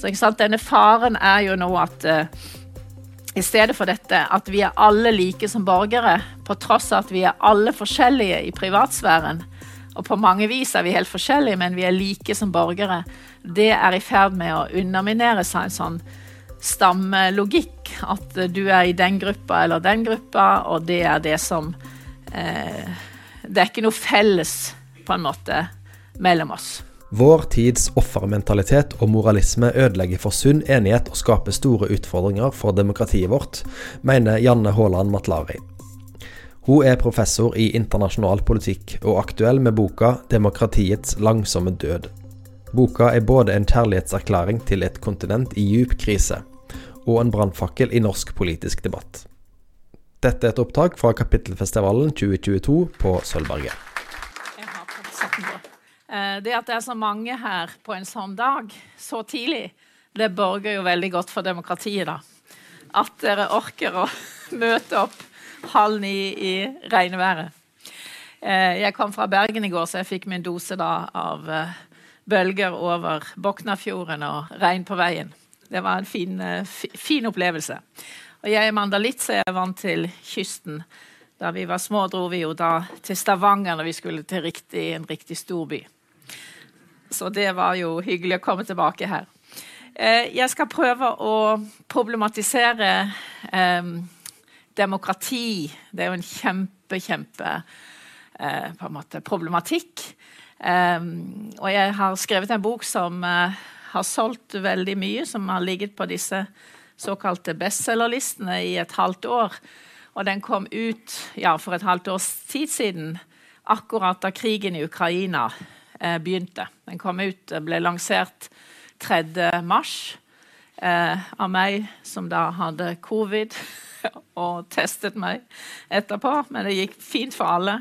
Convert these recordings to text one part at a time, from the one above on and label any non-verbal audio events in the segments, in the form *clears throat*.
Så Denne faren er jo nå at uh, i stedet for dette at vi er alle like som borgere, på tross av at vi er alle forskjellige i privatsfæren, og på mange vis er vi helt forskjellige, men vi er like som borgere, det er i ferd med å underminere seg en sånn stammelogikk. At du er i den gruppa eller den gruppa, og det er det som eh, Det er ikke noe felles, på en måte, mellom oss. Vår tids offermentalitet og moralisme ødelegger for sunn enighet og skaper store utfordringer for demokratiet vårt, mener Janne Haaland Matlari. Hun er professor i internasjonal politikk og aktuell med boka 'Demokratiets langsomme død'. Boka er både en kjærlighetserklæring til et kontinent i djup krise, og en brannfakkel i norsk politisk debatt. Dette er et opptak fra Kapittelfestivalen 2022 på Sølvberget. Eh, det at det er så mange her på en sånn dag, så tidlig, det borger jo veldig godt for demokratiet, da. At dere orker å *laughs* møte opp halv ni i regnværet. Eh, jeg kom fra Bergen i går, så jeg fikk min dose da av eh, bølger over Boknafjorden og regn på veien. Det var en fin, eh, fin opplevelse. Og jeg er mandalitt, så jeg er vant til kysten. Da vi var små, dro vi jo da til Stavanger når vi skulle til riktig, en riktig stor by. Så det var jo hyggelig å komme tilbake her. Jeg skal prøve å problematisere eh, demokrati. Det er jo en kjempe, kjempe eh, på en måte problematikk. Um, og jeg har skrevet en bok som uh, har solgt veldig mye, som har ligget på disse såkalte bestselgerlistene i et halvt år. Og den kom ut ja, for et halvt års tid siden, akkurat da krigen i Ukraina begynte. Den kom ut, ble lansert 3. mars uh, av meg som da hadde covid. *laughs* og testet meg etterpå, men det gikk fint for alle.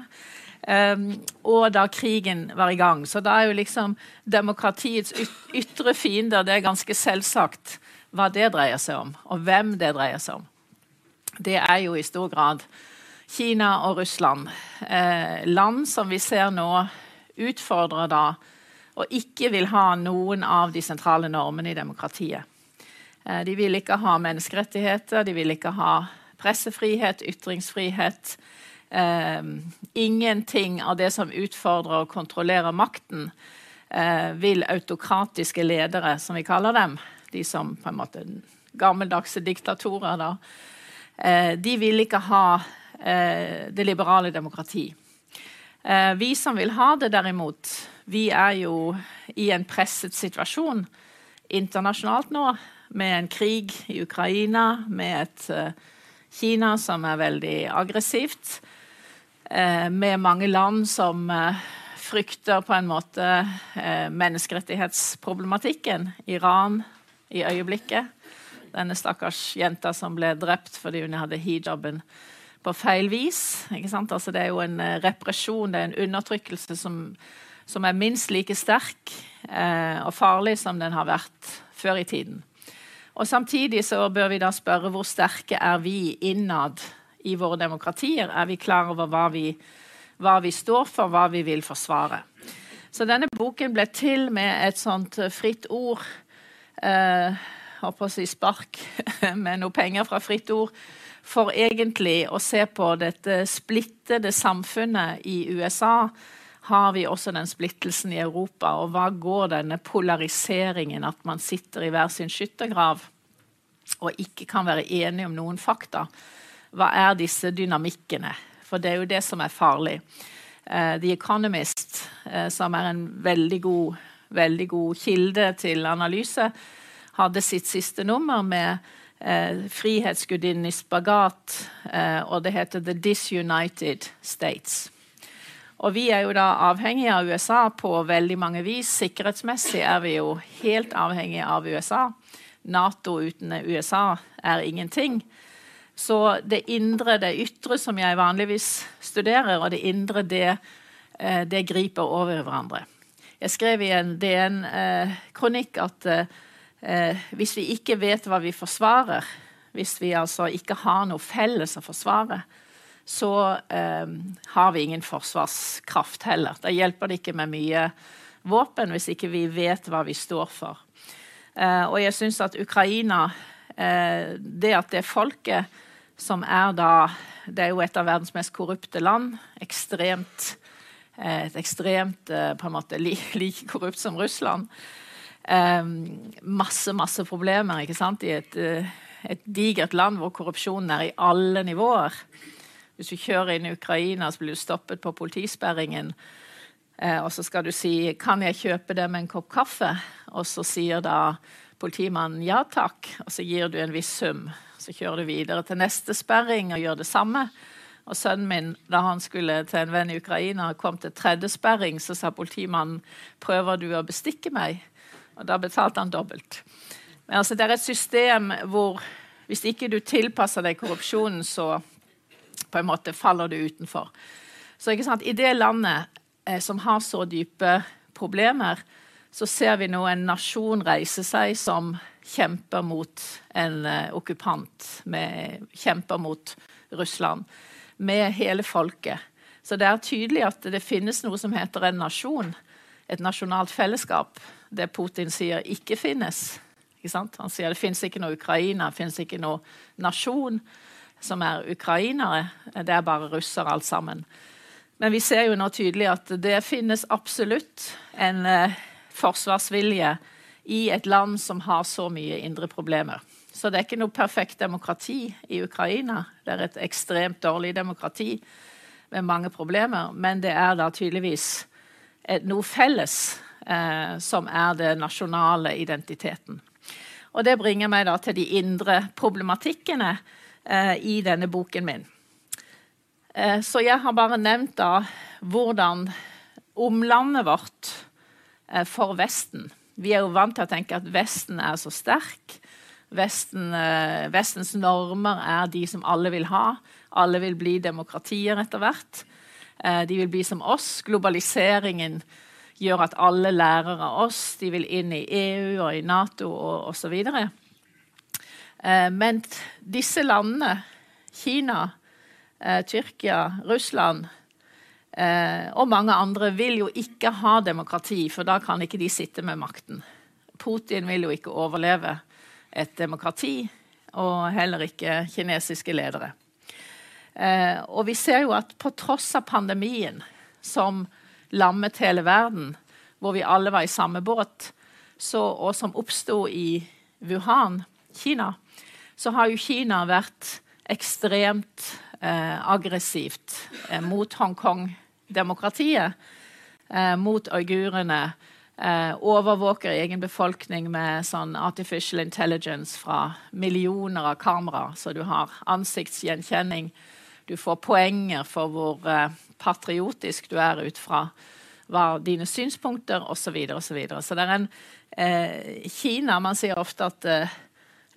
Um, og da krigen var i gang. Så da er jo liksom demokratiets yt ytre fiender Det er ganske selvsagt hva det dreier seg om, og hvem det dreier seg om. Det er jo i stor grad Kina og Russland. Eh, land som vi ser nå utfordrer da og ikke vil ha noen av de sentrale normene i demokratiet. Eh, de vil ikke ha menneskerettigheter, de vil ikke ha pressefrihet, ytringsfrihet. Eh, ingenting av det som utfordrer og kontrollerer makten, eh, vil autokratiske ledere, som vi kaller dem, de som på en måte gammeldagse diktatorer, da, de vil ikke ha det liberale demokrati. Eh, vi som vil ha det, derimot, vi er jo i en presset situasjon internasjonalt nå med en krig i Ukraina, med et uh, Kina som er veldig aggressivt, uh, med mange land som frykter på en måte menneskerettighetsproblematikken. Iran i øyeblikket. Denne stakkars jenta som ble drept fordi hun hadde hijaben på feil vis. Altså, det er jo en represjon, det er en undertrykkelse som, som er minst like sterk og farlig som den har vært før i tiden. Og Samtidig så bør vi da spørre hvor sterke er vi innad i våre demokratier? Er vi klar over hva vi, hva vi står for, hva vi vil forsvare? Så denne boken ble til med et sånt fritt ord. Eh, håper å si spark *laughs* med noe penger fra Fritt Ord. For egentlig å se på dette splittede samfunnet i USA har vi også den splittelsen i Europa. Og hva går denne polariseringen, at man sitter i hver sin skyttergrav og ikke kan være enige om noen fakta? Hva er disse dynamikkene? For det er jo det som er farlig. Uh, The Economist, uh, som er en veldig god, veldig god, kilde til analyse, hadde sitt siste nummer med eh, frihetsgudinnen i spagat, og det heter The Disunited States. Og vi er jo da avhengige av USA på veldig mange vis. Sikkerhetsmessig er vi jo helt avhengige av USA. Nato uten USA er ingenting. Så det indre, det ytre, som jeg vanligvis studerer, og det indre, det, eh, det griper over hverandre. Jeg skrev i en DN-kronikk at eh, hvis vi ikke vet hva vi forsvarer, hvis vi altså ikke har noe felles å forsvare, så eh, har vi ingen forsvarskraft heller. Da hjelper det ikke med mye våpen hvis ikke vi vet hva vi står for. Eh, og jeg syns at Ukraina eh, Det at det folket som er da Det er jo et av verdens mest korrupte land. Ekstremt eh, Et ekstremt på en måte *laughs* like korrupt som Russland. Masse, masse problemer ikke sant? i et, et digert land hvor korrupsjonen er i alle nivåer. Hvis du kjører inn i Ukraina, så blir du stoppet på politisperringen. Eh, og så skal du si 'Kan jeg kjøpe dem en kopp kaffe?' Og så sier da politimannen 'ja takk', og så gir du en viss sum. Så kjører du videre til neste sperring og gjør det samme. Og sønnen min, da han skulle til en venn i Ukraina, kom til tredje sperring, så sa politimannen 'prøver du å bestikke meg?' Og da betalte han dobbelt. Men altså, det er et system hvor hvis ikke du tilpasser deg korrupsjonen, så på en måte faller du utenfor. Så I det landet eh, som har så dype problemer, så ser vi nå en nasjon reise seg som kjemper mot en eh, okkupant, med, kjemper mot Russland, med hele folket. Så det er tydelig at det finnes noe som heter en nasjon, et nasjonalt fellesskap. Det Putin sier ikke finnes. Ikke Han sier det finnes ikke noe Ukraina, det finnes ikke noe nasjon som er ukrainere. Det er bare russere alt sammen. Men vi ser jo nå tydelig at det finnes absolutt en eh, forsvarsvilje i et land som har så mye indre problemer. Så det er ikke noe perfekt demokrati i Ukraina. Det er et ekstremt dårlig demokrati med mange problemer. Men det er da tydeligvis et, noe felles eh, som er den nasjonale identiteten. Og det bringer meg da til de indre problematikkene eh, i denne boken min. Eh, så jeg har bare nevnt da hvordan omlandet vårt eh, for Vesten Vi er jo vant til å tenke at Vesten er så sterk. Vesten, eh, Vestens normer er de som alle vil ha. Alle vil bli demokratier etter hvert. De vil bli som oss. Globaliseringen gjør at alle lærer av oss. De vil inn i EU og i Nato og osv. Men disse landene, Kina, eh, Tyrkia, Russland eh, og mange andre vil jo ikke ha demokrati, for da kan ikke de sitte med makten. Putin vil jo ikke overleve et demokrati, og heller ikke kinesiske ledere. Eh, og vi ser jo at på tross av pandemien, som lammet hele verden, hvor vi alle var i samme båt, så, og som oppsto i Wuhan, Kina, så har jo Kina vært ekstremt eh, aggressivt eh, mot Hongkong-demokratiet, eh, mot uigurene. Eh, overvåker egen befolkning med sånn artificial intelligence fra millioner av kameraer, så du har ansiktsgjenkjenning. Du får poenger for hvor eh, patriotisk du er ut fra hva dine synspunkter osv. Så, videre, og så, videre. så det er en eh, Kina Man sier ofte at eh,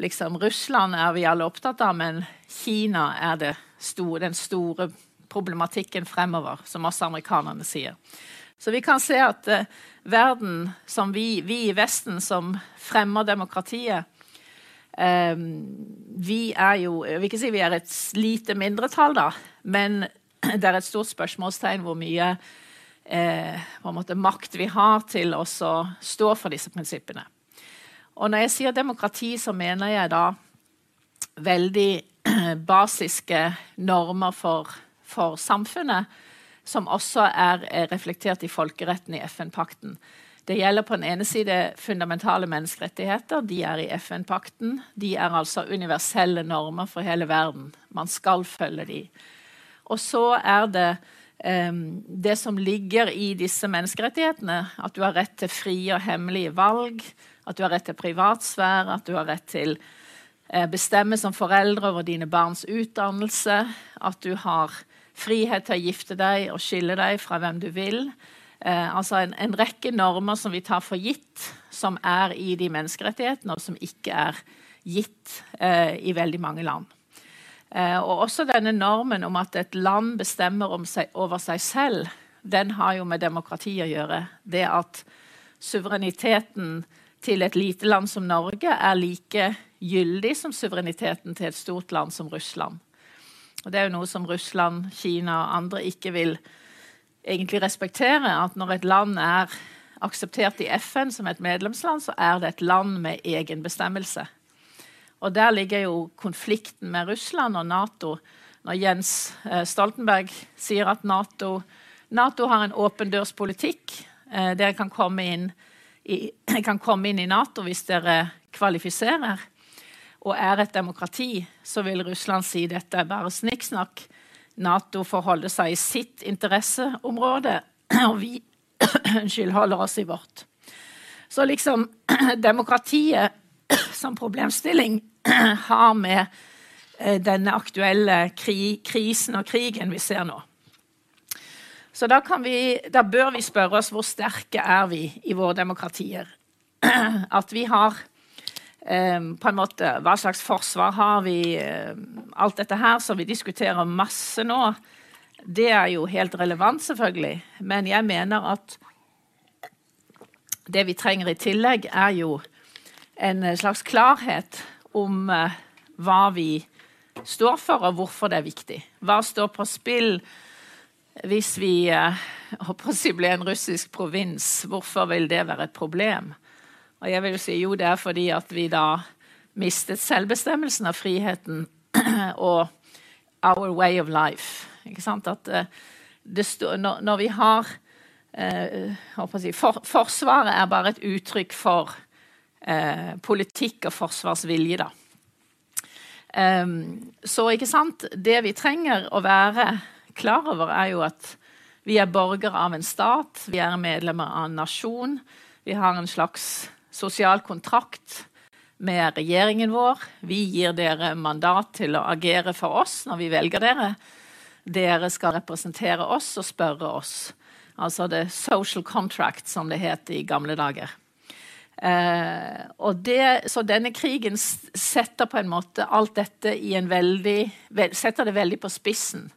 liksom, Russland er vi alle opptatt av, men Kina er store, den store problematikken fremover, som også amerikanerne sier. Så vi kan se at eh, verden som vi, vi, i Vesten som fremmer demokratiet um, Vi er jo Jeg vil ikke si vi er et lite mindretall, da, men *clears throat* det er et stort spørsmålstegn hvor mye eh, makt vi har til å stå for disse prinsippene. Og når jeg sier demokrati, så mener jeg da veldig *clears throat* basiske normer for, for samfunnet, som også er reflektert i folkeretten i FN-pakten. Det gjelder på den ene side fundamentale menneskerettigheter. De er i FN-pakten. De er altså universelle normer for hele verden. Man skal følge de. Og så er det um, det som ligger i disse menneskerettighetene. At du har rett til frie og hemmelige valg. At du har rett til privatsfære. At du har rett til Eh, bestemme som foreldre over dine barns utdannelse. At du har frihet til å gifte deg og skille deg fra hvem du vil. Eh, altså en, en, rekke normer som vi tar for gitt, som er i de menneskerettighetene, og som ikke er gitt eh, i veldig mange land. Eh, og også denne normen om at et land bestemmer seg, over seg selv, den har jo med demokrati å gjøre. Det at suvereniteten til et lite land som Norge er like gyldig som suvereniteten til et stort land som Russland. Og Det er jo noe som Russland, Kina og andre ikke vil egentlig respektere. At når et land er akseptert i FN som et medlemsland, så er det et land med egen bestemmelse. Og der ligger jo konflikten med Russland og Nato. Når Jens eh, Stoltenberg sier at Nato, NATO har en åpen dørs-politikk. Eh, dere kan komme, i, *clears throat* kan komme inn i Nato hvis dere kvalifiserer og er et demokrati, så vil Russland si dette er bare snikksnakk. Nato forholder seg i sitt interesseområde, *clears throat* og vi *clears throat* unnskyld, holder oss i vårt. Så liksom demokratiet *coughs* som problemstilling *coughs* har med eh, denne aktuelle kri krisen og krigen vi ser nå. Så da, vi, da, bør vi spørre oss hvor sterke er vi i våre demokratier. *coughs* At vi har eh, på en måte, Hva slags forsvar har vi? Um, alt dette her som vi diskuterer masse nå, det er jo helt relevant, selvfølgelig. Men jeg mener at det vi trenger i tillegg, er jo en slags klarhet om uh, hva vi står for, og hvorfor det er viktig. Hva står på spill hvis vi *laughs* uh, blir en russisk provins? Hvorfor vil det være et problem? Og jeg vil jo si jo, det er fordi at vi da mistet selvbestemmelsen av friheten *clears throat* og our way of life. Ikke sant? At stå, når, når, vi har uh, si, for, Forsvaret er bare et uttrykk for uh, politikk og forsvarsvilje, da. Um, så ikke sant Det vi trenger å være klar over, er jo at vi er borgere av en stat. Vi er medlemmer av en nasjon. Vi har en slags sosial kontrakt med regjeringen vår. Vi gir dere mandat til å agere for oss når vi velger dere. Dere skal representere oss og spørre oss. Altså det social contract, som det het i gamle dager. Eh, det, så denne krigen setter på en måte alt dette i en veldig Setter det veldig på spissen.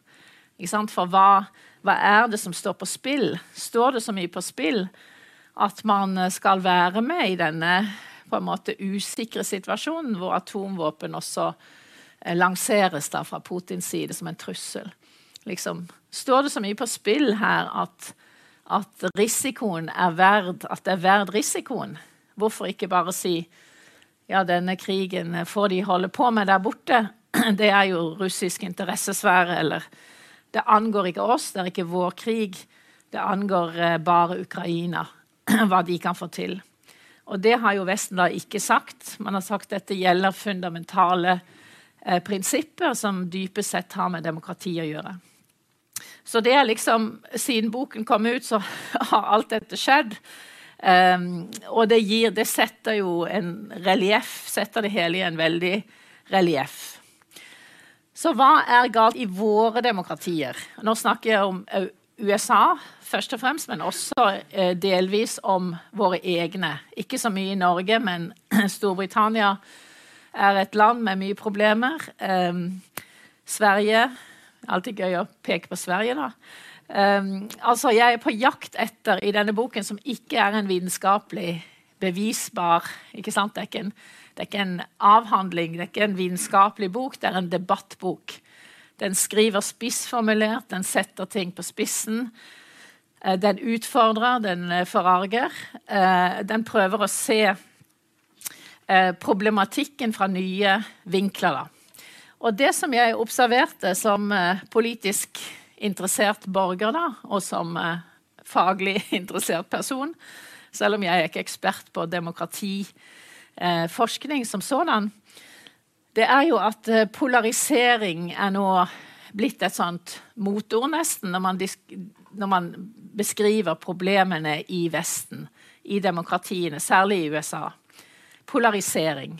For hva, hva er det som står på spill? Står det så mye på spill? at man skal være med i denne på en måte usikre situasjonen hvor atomvåpen også eh, lanseres da fra Putins side som en trussel. Liksom, står det så mye på spill her at, at risikoen er verd, at det er verd risikoen? Hvorfor ikke bare si ja, denne krigen får de holde på med der borte? *clears throat* Det er jo russisk interessesfære, eller det angår ikke oss, det er ikke vår krig. Det angår eh, bare Ukraina. *clears throat* hva de kan få til. Og det har jo Vesten da ikke sagt. Man har sagt at dette gjelder fundamentale eh, prinsipper som dypest sett har med demokrati å gjøre. Så det er liksom, Siden boken kom ut, så *laughs* har alt dette skjedd. Um, og det, gir, det setter jo en relieff, setter det hele i en veldig relieff. Så hva er galt i våre demokratier? Nå snakker jeg om USA først og fremst, men også eh, delvis om våre egne. Ikke så mye i Norge, men *clears throat* Storbritannia er et land med mye problemer. Um, Sverige Alltid gøy å peke på Sverige, da. Um, altså, jeg er på jakt etter, i denne boken, som ikke er en vitenskapelig bevisbar ikke sant? Det er ikke, en, det er ikke en avhandling, det er ikke en vitenskapelig bok, det er en debattbok. Den skriver spissformulert, den setter ting på spissen. Eh, den utfordrer, den eh, forarger. Eh, den prøver å se problematikken fra nye vinkler. Og det som jeg observerte som politisk interessert borger, da, og som faglig *laughs* interessert person, selv om jeg er ikke ekspert på demokratiforskning som sådan, det er jo at polarisering er nå blitt et sånt motord, nesten, når man, når man beskriver problemene i Vesten, i demokratiene, særlig i USA. Polarisering.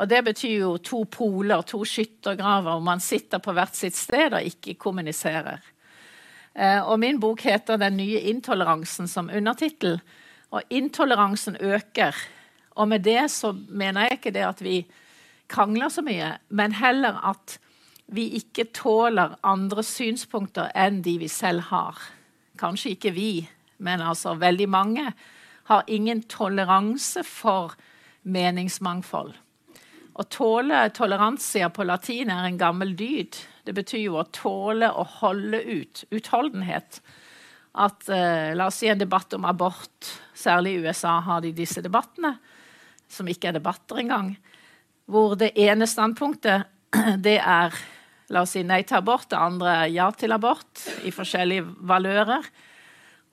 Og Det betyr jo to poler, to skyttergraver, og man sitter på hvert sitt sted og ikke kommuniserer. Eh, og Min bok heter 'Den nye intoleransen' som undertittel. Og intoleransen øker. Og med det så mener jeg ikke det at vi krangler så mye, men heller at vi ikke tåler andre synspunkter enn de vi selv har. Kanskje ikke vi, men altså veldig mange har ingen toleranse for meningsmangfold. Å tåle toleransia på latin er en gammel dyd. Det betyr jo å tåle å holde ut. Utholdenhet. at eh, La oss si en debatt om abort. Særlig i USA har de disse debattene, som ikke er debatter engang. Hvor det ene standpunktet *clears throat* det er la oss si nei til abort, det andre er ja til abort, i forskjellige valører.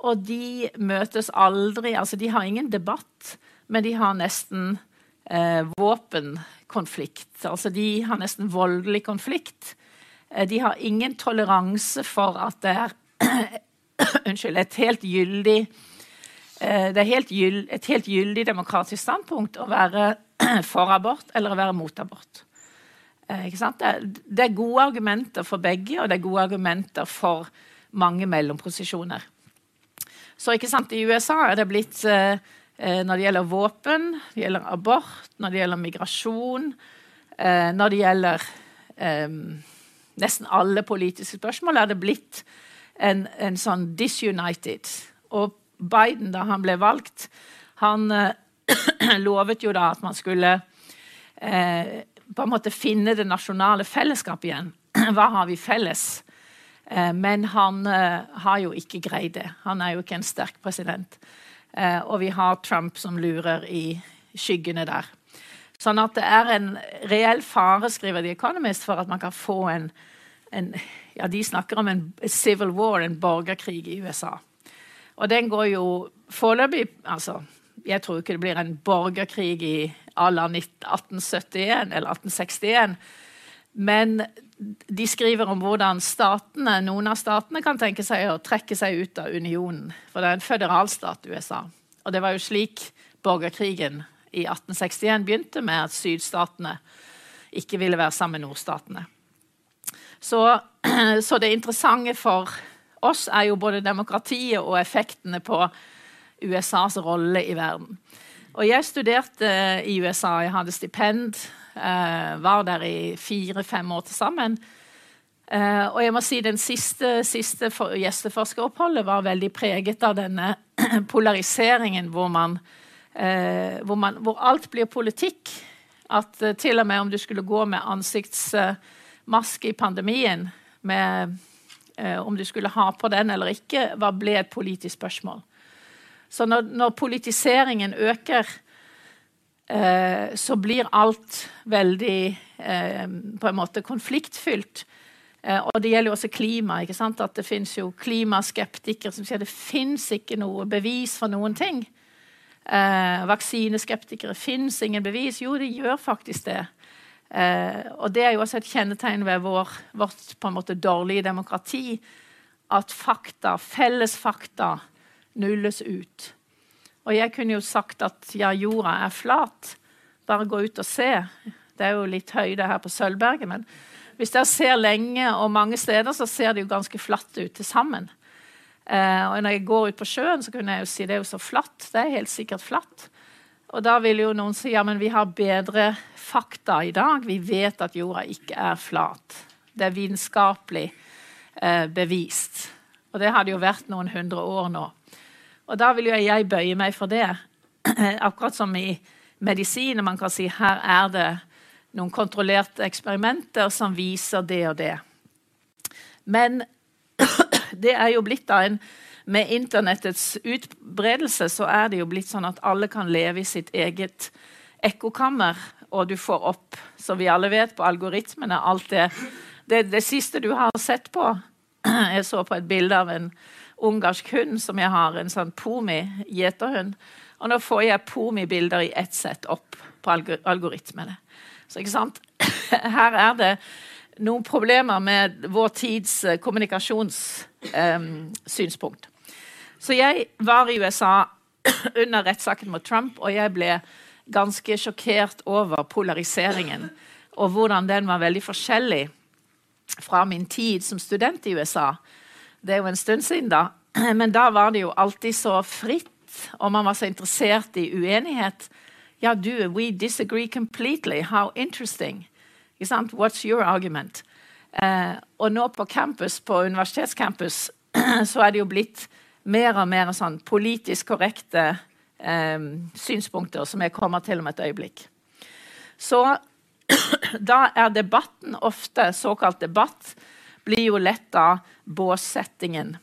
Og de møtes aldri Altså, de har ingen debatt, men de har nesten eh, våpenkonflikt. Altså, de har nesten voldelig konflikt. Eh, de har ingen toleranse for at det er *clears throat* Unnskyld. Et helt gyldig eh, det er helt gyld, et helt gyldig demokratisk standpunkt å være *clears throat* for abort eller å være mot abort. Eh, det det, er, gode argumenter for begge, og det er gode argumenter for mange mellomposisjoner. Så I USA er det blitt eh, når det gjelder våpen, det gjelder abort, når det gjelder migrasjon, eh, når det gjelder eh, nesten alle politiske spørsmål, er det blitt en, en, sånn disunited. Og Biden, da han ble valgt, han eh, *clears throat* lovet jo da at man skulle eh, på en måte finne det nasjonale fellesskapet igjen. *clears throat* Hva har vi felles? Eh, men han eh, har jo ikke greid det. Han er jo ikke en sterk president. Eh, og vi har Trump som lurer i skyggene der. Sånn at det er en reell fare, skriver The Economist, for at man kan få en, en ja, De snakker om en civil war, en borgerkrig i USA. Og den går jo foreløpig altså, Jeg tror ikke det blir en borgerkrig i à la 1871 eller 1861. Men de skriver om hvordan statene, noen av statene kan tenke seg å trekke seg ut av unionen. For det er en føderalstat, USA. Og det var jo slik borgerkrigen i 1861 begynte, med at sydstatene ikke ville være sammen med nordstatene. Så, *clears throat* så det interessante for oss er jo både demokratiet og effektene på USAs rolle i verden. Og jeg studerte i USA. Jeg hadde stipend var der i fire-fem år til sammen. Uh, og jeg må si den siste, siste gjesteforskeroppholdet var veldig preget av denne *clears throat* polariseringen hvor, man, uh, hvor, man, hvor alt blir politikk. At til og med om du skulle gå med ansiktsmaske i pandemien, med, om du skulle ha på den eller ikke, ble et politisk spørsmål. Så når, når politiseringen øker, Eh, så blir alt veldig eh, på en måte konfliktfylt. Eh, og det gjelder jo også klima. ikke sant? At det fins klimaskeptikere som sier det fins ikke noe bevis for noen ting. Eh, vaksineskeptikere fins ingen bevis. Jo, det gjør faktisk det. Eh, og det er jo også et kjennetegn ved vår, vårt på en måte dårlige demokrati. At fakta, felles fakta, nulles ut. Og jeg kunne jo sagt at ja, jorda er flat. Bare gå ut og se. Det er jo litt høyde her på Sølvberget, men hvis dere ser lenge og mange steder, så ser det jo ganske flatt ut til sammen. Eh, og når jeg går ut på sjøen, så kunne jeg jo si det er jo så flatt. Det er helt sikkert flatt. Og da vil jo noen si ja, men vi har bedre fakta i dag. Vi vet at jorda ikke er flat. Det er vitenskapelig eh, bevist. Og det har det jo vært noen hundre år nå. Og da vil jo jeg bøye meg for det. *clears throat* Akkurat som i medisin, man kan si her er det noen kontrollerte eksperimenter som viser det og det. Men *clears throat* det er jo blitt da en Med internettets utbredelse så er det jo blitt sånn at alle kan leve i sitt eget ekkokammer, og du får opp, som vi alle vet, på algoritmene alt det, det, det siste du har sett på *clears throat* Jeg så på et bilde av en ungarsk hund som jeg har, en sånn Pomi-gjeterhund. Og nå får jeg Pomi-bilder i ett sett opp på algoritmene. Så ikke sant? *coughs* Her er det noen problemer med vår tids eh, kommunikasjonssynspunkt. Um, så jeg var i USA *coughs* under rettssaken mot Trump, og jeg ble ganske sjokkert over polariseringen. Og hvordan den var veldig forskjellig fra min tid som student i USA. Det er jo en stund siden, da. *clears throat* Men da var det jo alltid så fritt, og man var så interessert i uenighet. Ja, du, we disagree completely. How interesting. What's your argument? Eh, og nå på campus, på universitetscampus *clears throat* så er det jo blitt mer og mer sånn politisk korrekte eh, synspunkter, som jeg kommer til om et øyeblikk. Så *clears throat* da er debatten ofte, såkalt debatt, blir jo lett av båssettingen.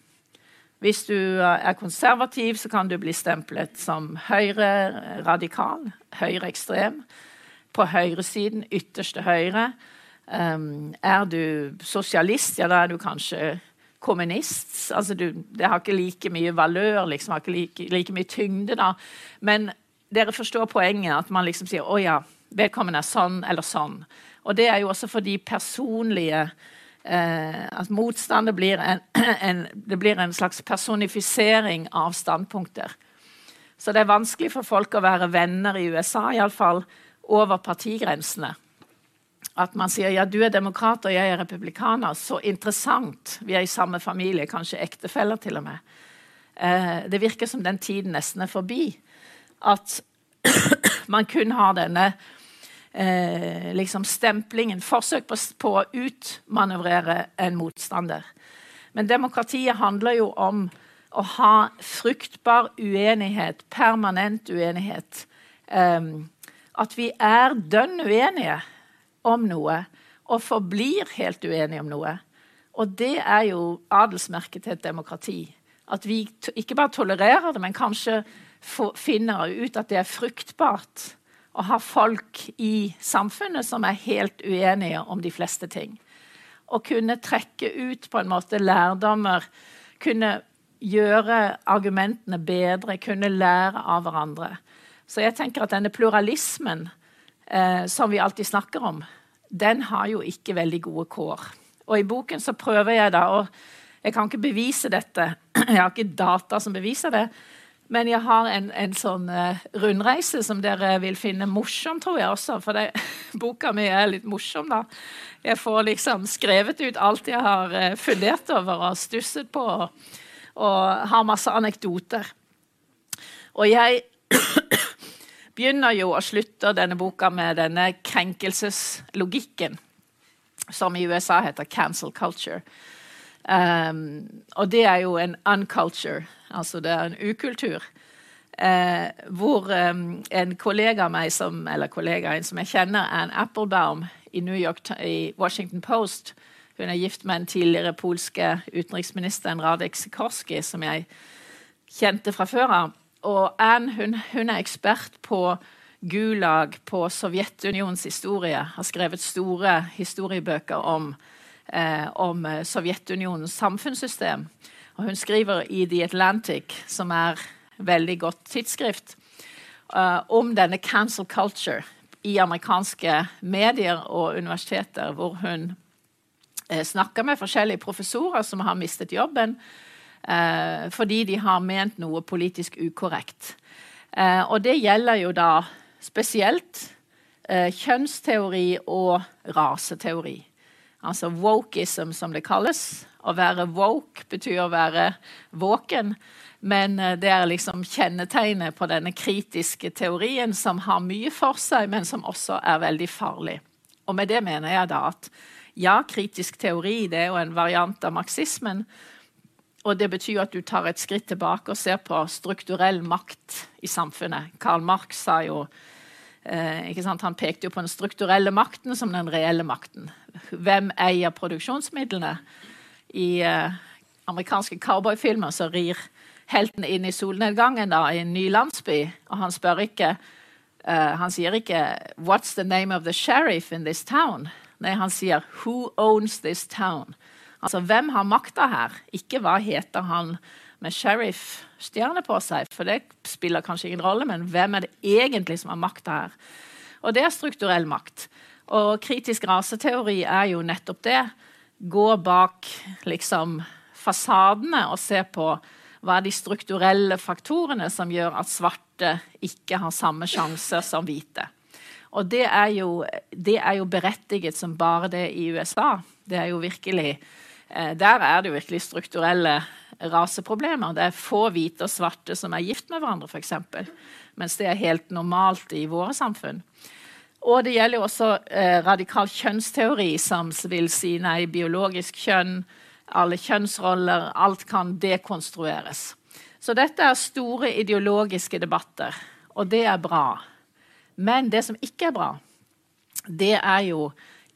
Hvis du er konservativ, så kan du bli stemplet som høyre-radikal, høyreekstrem. På høyresiden, ytterste høyre. Um, er du sosialist, ja, da er du kanskje kommunist. Altså, du, det har ikke like mye valør, liksom, har ikke like, like, mye tyngde, da. Men dere forstår poenget, at man liksom sier 'Å ja, vedkommende er sånn eller sånn'. Og det er jo også fordi personlige eh, At motstander blir en, *clears throat* en, det blir en slags personifisering av standpunkter. Så det er vanskelig for folk å være venner i USA, iallfall over partigrensene. At man sier ja, du er demokrat og jeg er republikaner. Så interessant. Vi er i samme familie, kanskje ektefeller til og med. Eh, det virker som den tiden nesten er forbi. At *clears throat* man kun har denne eh, liksom stemplingen, forsøk på, på å utmanøvrere en motstander. Men demokratiet handler jo om å ha fruktbar uenighet, permanent uenighet. Eh, at vi er dønn uenige om noe og forblir helt uenige om noe. Og det er jo adelsmerket til et demokrati. At vi ikke bare tolererer det, men kanskje finner ut at det er fruktbart å ha folk i samfunnet som er helt uenige om de fleste ting. Å kunne trekke ut på en måte lærdommer, kunne gjøre argumentene bedre, kunne lære av hverandre. Så jeg tenker at denne pluralismen eh, som vi alltid snakker om, den har jo ikke veldig gode kår. Og i boken så prøver jeg da å Jeg kan ikke bevise dette, *clears throat* jeg har ikke data som beviser det. Men jeg har en, en sånn uh, rundreise som dere vil finne morsom, tror jeg også. For det, *laughs* boka mi er litt morsom, da. Jeg får liksom skrevet ut alt jeg har uh, fundert over og stusset på, og, og har masse anekdoter. Og jeg *clears throat* begynner jo og slutter denne boka med denne krenkelseslogikken, som i USA heter 'cancel culture'. Um, og det er jo en unculture, altså det er en ukultur. Eh, hvor eh, en kollega av meg, som, eller kollega, en som jeg kjenner, Ann Applebaum i York, i Washington Post Hun er gift med den tidligere polske utenriksministeren Radek Sikorski, som jeg kjente fra før av og Anne hun, hun, er ekspert på Gulag, på Sovjetunionens historie. Har skrevet store historiebøker om, eh, om Sovjetunionens samfunnssystem. Og hun skriver i The Atlantic, som er veldig godt tidsskrift, uh, om denne cancel culture i amerikanske medier og universiteter, hvor hun uh, snakker med forskjellige professorer som har mistet jobben, uh, fordi de har ment noe politisk ukorrekt. Og det gjelder jo da spesielt kjønnsteori og raseteori. Altså wokeism, som det kalles. Å være woke betyr å være våken. Men eh, det er liksom kjennetegnet på denne kritiske teorien som har mye for seg, men som også er veldig farlig. Og med det mener jeg da at ja, kritisk teori det er jo en variant av marxismen, og det betyr at du tar et skritt tilbake og ser på strukturell makt i samfunnet. Karl Marx sa jo eh, Han pekte jo på den strukturelle makten som den reelle makten. Hvem eier produksjonsmidlene? I eh, amerikanske cowboyfilmer så rir helten inn i solnedgangen da, i en ny landsby, og han spør ikke Uh, Han sier ikke 'What's the name of the sheriff in this town?' Nei, han sier 'Who owns this town?' Altså, hvem har makta her? Ikke hva heter han med sheriff-stjerne på seg, for det spiller kanskje ingen rolle, men hvem er det egentlig som har makta her? Og det er strukturell makt. Og kritisk raseteori er jo nettopp det. Gå bak liksom fasadene og se på hva er de strukturelle faktorene som gjør at svarte ikke har samme sjanser som hvite. Og det er jo, det er jo berettiget som bare det i USA. Det er jo virkelig Eh, der er det jo virkelig strukturelle raseproblemer. Det er få hvite og svarte som er gift med hverandre, f.eks. Mens det er helt normalt i våre samfunn. Og det gjelder jo også eh, radikal kjønnsteori, som vil si nei, biologisk kjønn, alle kjønnsroller, alt kan dekonstrueres. Så dette er store ideologiske debatter, og det er bra. Men det som ikke er bra, det er jo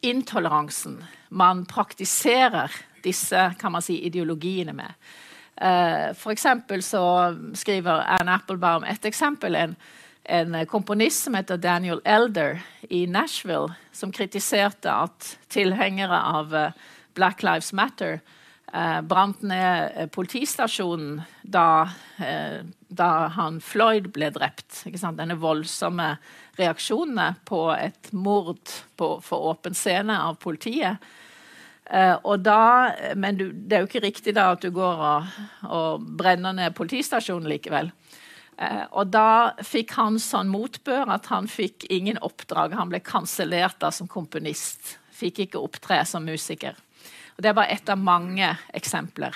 intoleransen man praktiserer disse kan man si, ideologiene med. Uh, for så skriver Anne Applebaum et eksempel. En, en komponist som heter Daniel Elder i Nashville, som kritiserte at tilhengere av uh, Black Lives Matter eh, brant ned politistasjonen da, da, han Floyd ble drept. Denne voldsomme reaksjonene på et mord på, for åpen scene av politiet. Uh, da, men du, det er jo ikke riktig da at du går og, og brenner ned politistasjonen likevel. Uh, og da fikk han sånn motbør at han fikk ingen oppdrag. Han ble kansellert som komponist. Fikk ikke opptre som musiker. Og Det er bare ett av mange eksempler.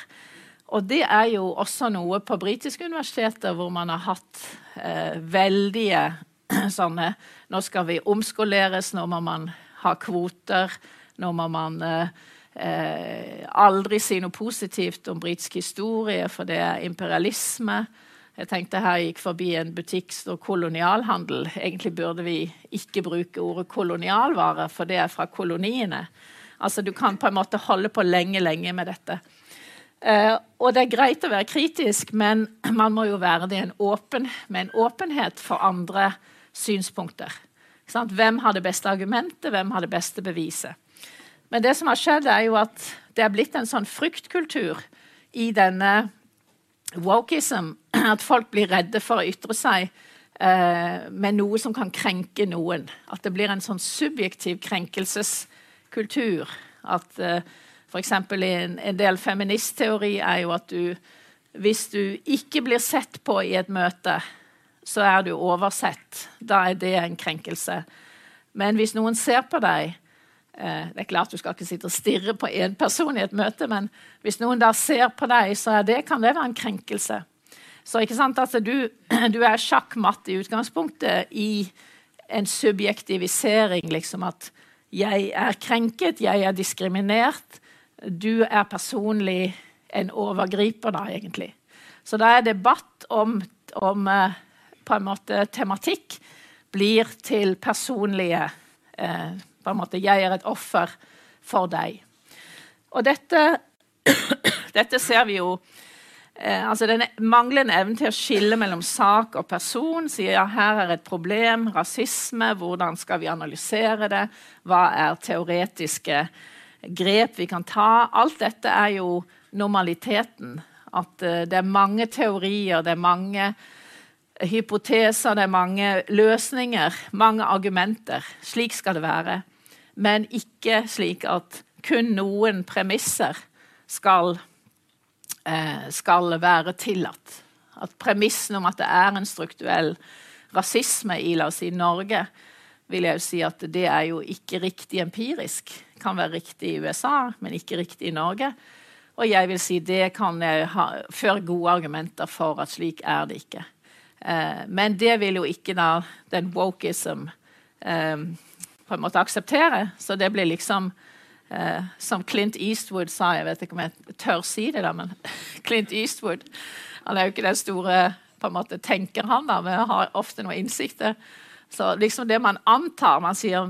Og det er jo også noe på britiske universiteter hvor man har hatt eh, veldige *clears throat* sånne Nå skal vi omskoleres, nå må man ha kvoter, nå må man eh, aldri si noe positivt om britisk historie, for det er imperialisme. Jeg tenkte her gikk forbi en butikk står kolonialhandel. Egentlig burde vi ikke bruke ordet kolonialvare, for det er fra koloniene. Altså Du kan på en måte holde på lenge, lenge med dette. Uh, og det er greit å være kritisk, men *clears throat* man må jo være det en åpen, med en åpenhet for andre synspunkter. Hvem har det beste argumentet, hvem har det beste beviset? Men det som har skjedd, er jo at det er blitt en sånn fryktkultur i denne wokeism. *clears throat* At folk blir redde for å ytre seg eh, med noe som kan krenke noen. At det blir en sånn subjektiv krenkelseskultur. At eh, f.eks. en, en del feministteori er jo at du Hvis du ikke blir sett på i et møte, så er du oversett. Da er det en krenkelse. Men hvis noen ser på deg, det er klart Du skal ikke sitte og stirre på én person i et møte, men hvis noen da ser på deg, så det, kan det være en krenkelse. Så ikke sant, altså, du, du er sjakkmatt i utgangspunktet i en subjektivisering, liksom at jeg er krenket, jeg er diskriminert. Du er personlig en overgriper, da, egentlig. Så da er debatt om, om eh, på en måte tematikk blir til personlige eh, på en måte, Jeg er et offer for deg. Og dette, *clears throat* dette ser vi jo eh, altså Den manglende evnen til å skille mellom sak og person. Sier ja, her er et problem, rasisme, hvordan skal vi analysere det? Hva er teoretiske grep vi kan ta? Alt dette er jo normaliteten. At eh, det er mange teorier, det er mange hypoteser, det er mange løsninger, mange argumenter. Slik skal det være men ikke slik at kun noen premisser skal, eh, skal være tillatt. At premissen om at det er en strukturell rasisme i la oss si, Norge, vil jeg jo si at det er jo ikke riktig empirisk. Kan være riktig i USA, men ikke riktig i Norge. Og jeg vil si det kan jeg ha, føre gode argumenter for at slik er det ikke. Eh, men det vil jo ikke da den wokeism eh, på en måte akseptere. Så det blir liksom eh, Som Clint Eastwood sa Jeg vet ikke om jeg tør si det, da, men *laughs* Clint Eastwood Han er jo ikke den store på en måte tenker han da, men har ofte noen innsikter. Så liksom det man antar Man sier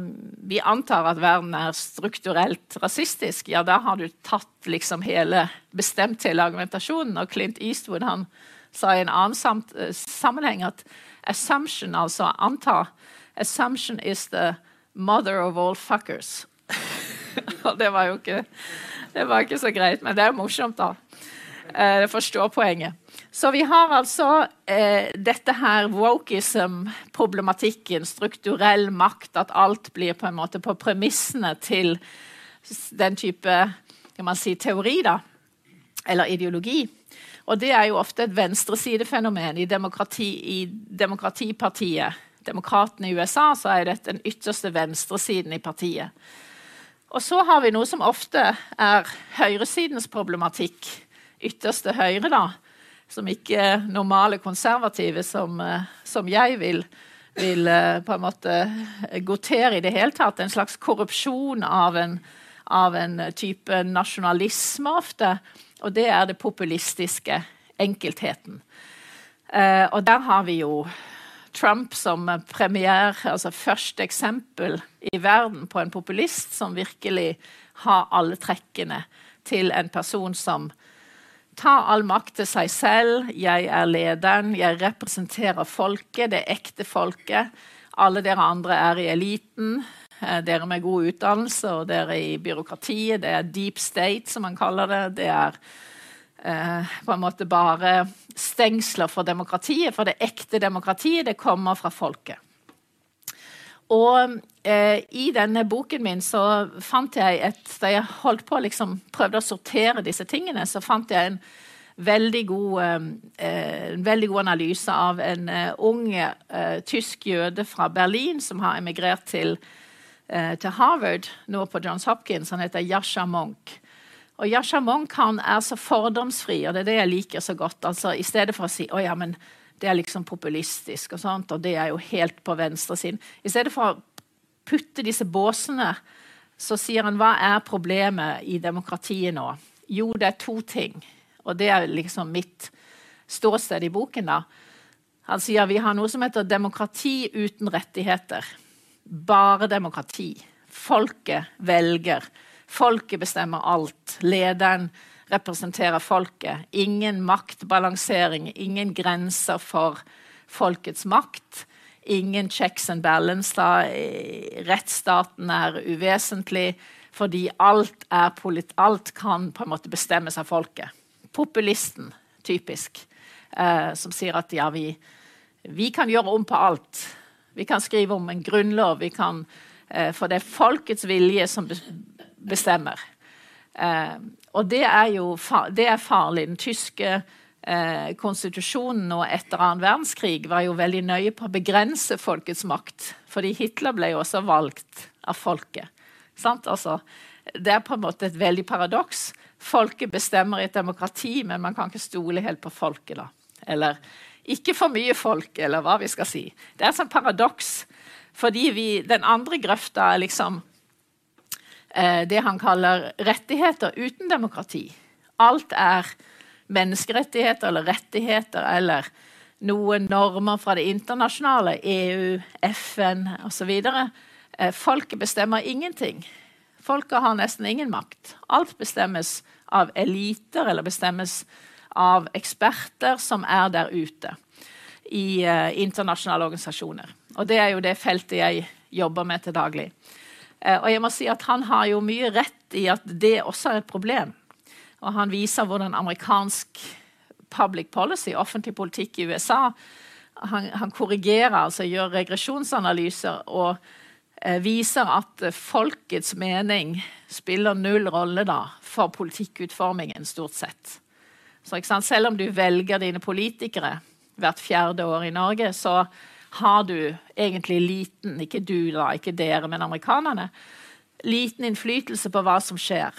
vi antar at verden er strukturelt rasistisk. Ja, da har du tatt liksom hele bestemt hele argumentasjonen. Og Clint Eastwood han sa i en annen sam sammenheng at assumption, altså anta Assumption is the 'Mother of all fuckers'. *laughs* Og det var jo ikke, det var ikke så greit, men det er morsomt, da. Jeg eh, forstår poenget. Så vi har altså eh, dette her wokeism-problematikken, strukturell makt, at alt blir på en måte på premissene til den type kan man si, teori, da, eller ideologi. Og det er jo ofte et venstresidefenomen i, demokrati, i demokratipartiet demokratene i USA, så er dette den ytterste venstresiden i partiet. Og så har vi noe som ofte er høyresidens problematikk. Ytterste høyre, da. Som ikke normale konservative, som, eh, som jeg vil, vil, eh, på en måte gotere i det hele tatt. En slags korrupsjon av en, av en type nasjonalisme ofte. Og det er det populistiske. Enkeltheten. Uh, og der har vi jo Trump som premier, altså første eksempel i verden på en populist som virkelig har alle trekkene til en person som tar all makt til seg selv. Jeg er lederen. Jeg representerer folket, det ekte folket. Alle dere andre er i eliten. Eh, dere med god utdannelse, og dere i byråkratiet. Det er deep state, som man kaller det. Det er eh, på en måte bare stengsler for demokratiet. For det ekte demokratiet, det kommer fra folket. Og eh, i denne boken min så fant jeg et Da jeg holdt på liksom prøvde å sortere disse tingene, så fant jeg en veldig god, eh, veldig god analyse av en eh, ung eh, tysk jøde fra Berlin som har emigrert til Eh, til Harvard, nå på Johns Hopkins. Han heter Yasha Monk. Og Yasha Monk er så fordomsfri, og det er det jeg liker så godt. Altså, I stedet for å si å ja, men det er liksom populistisk, og sånt, og det er jo helt på venstresiden. I stedet for å putte disse båsene, så sier han hva er problemet i demokratiet nå? Jo, det er to ting. Og det er liksom mitt ståsted i boken. da. Han sier vi har noe som heter demokrati uten rettigheter bare demokrati. Folket velger. Folket bestemmer alt. Lederen representerer folket. Ingen maktbalansering, ingen grenser for folkets makt. Ingen checks and balance. Da. Rettsstaten er uvesentlig fordi alt, alt, kan på en måte bestemmes av folket. Populisten, typisk, eh, som sier at ja, vi, vi kan gjøre om på alt. Vi kan skrive om en grunnlov, kan, eh, for det er folkets vilje som bestemmer. Eh, og det er jo det er farlig. Den tyske eh, konstitusjonen og etter annen verdenskrig var jo veldig nøye på å begrense folkets makt. Fordi Hitler ble jo også valgt av folket. Altså, det er på en måte et veldig paradoks. Folket bestemmer i et demokrati, men man kan ikke stole helt på folket. da. Eller ikke for mye folk, eller hva vi skal si. Det er et sånt paradoks. Fordi vi, den andre grøfta er liksom det han kaller rettigheter uten demokrati. Alt er menneskerettigheter eller rettigheter eller noen normer fra det internasjonale, EU, FN osv. Eh, folket bestemmer ingenting. Folket har nesten ingen makt. Alt bestemmes av eliter eller bestemmes av eksperter som er der ute i uh, internasjonale organisasjoner. Og det er jo det feltet jeg jobber med til daglig. Uh, og jeg må si at han har jo mye rett i at det også er et problem. Og han viser hvordan amerikansk public policy, offentlig politikk i USA, han, han korrigerer, altså gjør regresjonsanalyser og eh, viser at folkets mening spiller null rolle da for politikkutformingen, stort sett. Så Selv om du velger dine politikere hvert fjerde år i Norge, så har du egentlig liten Ikke du, da, ikke dere, men amerikanerne. Liten innflytelse på hva som skjer.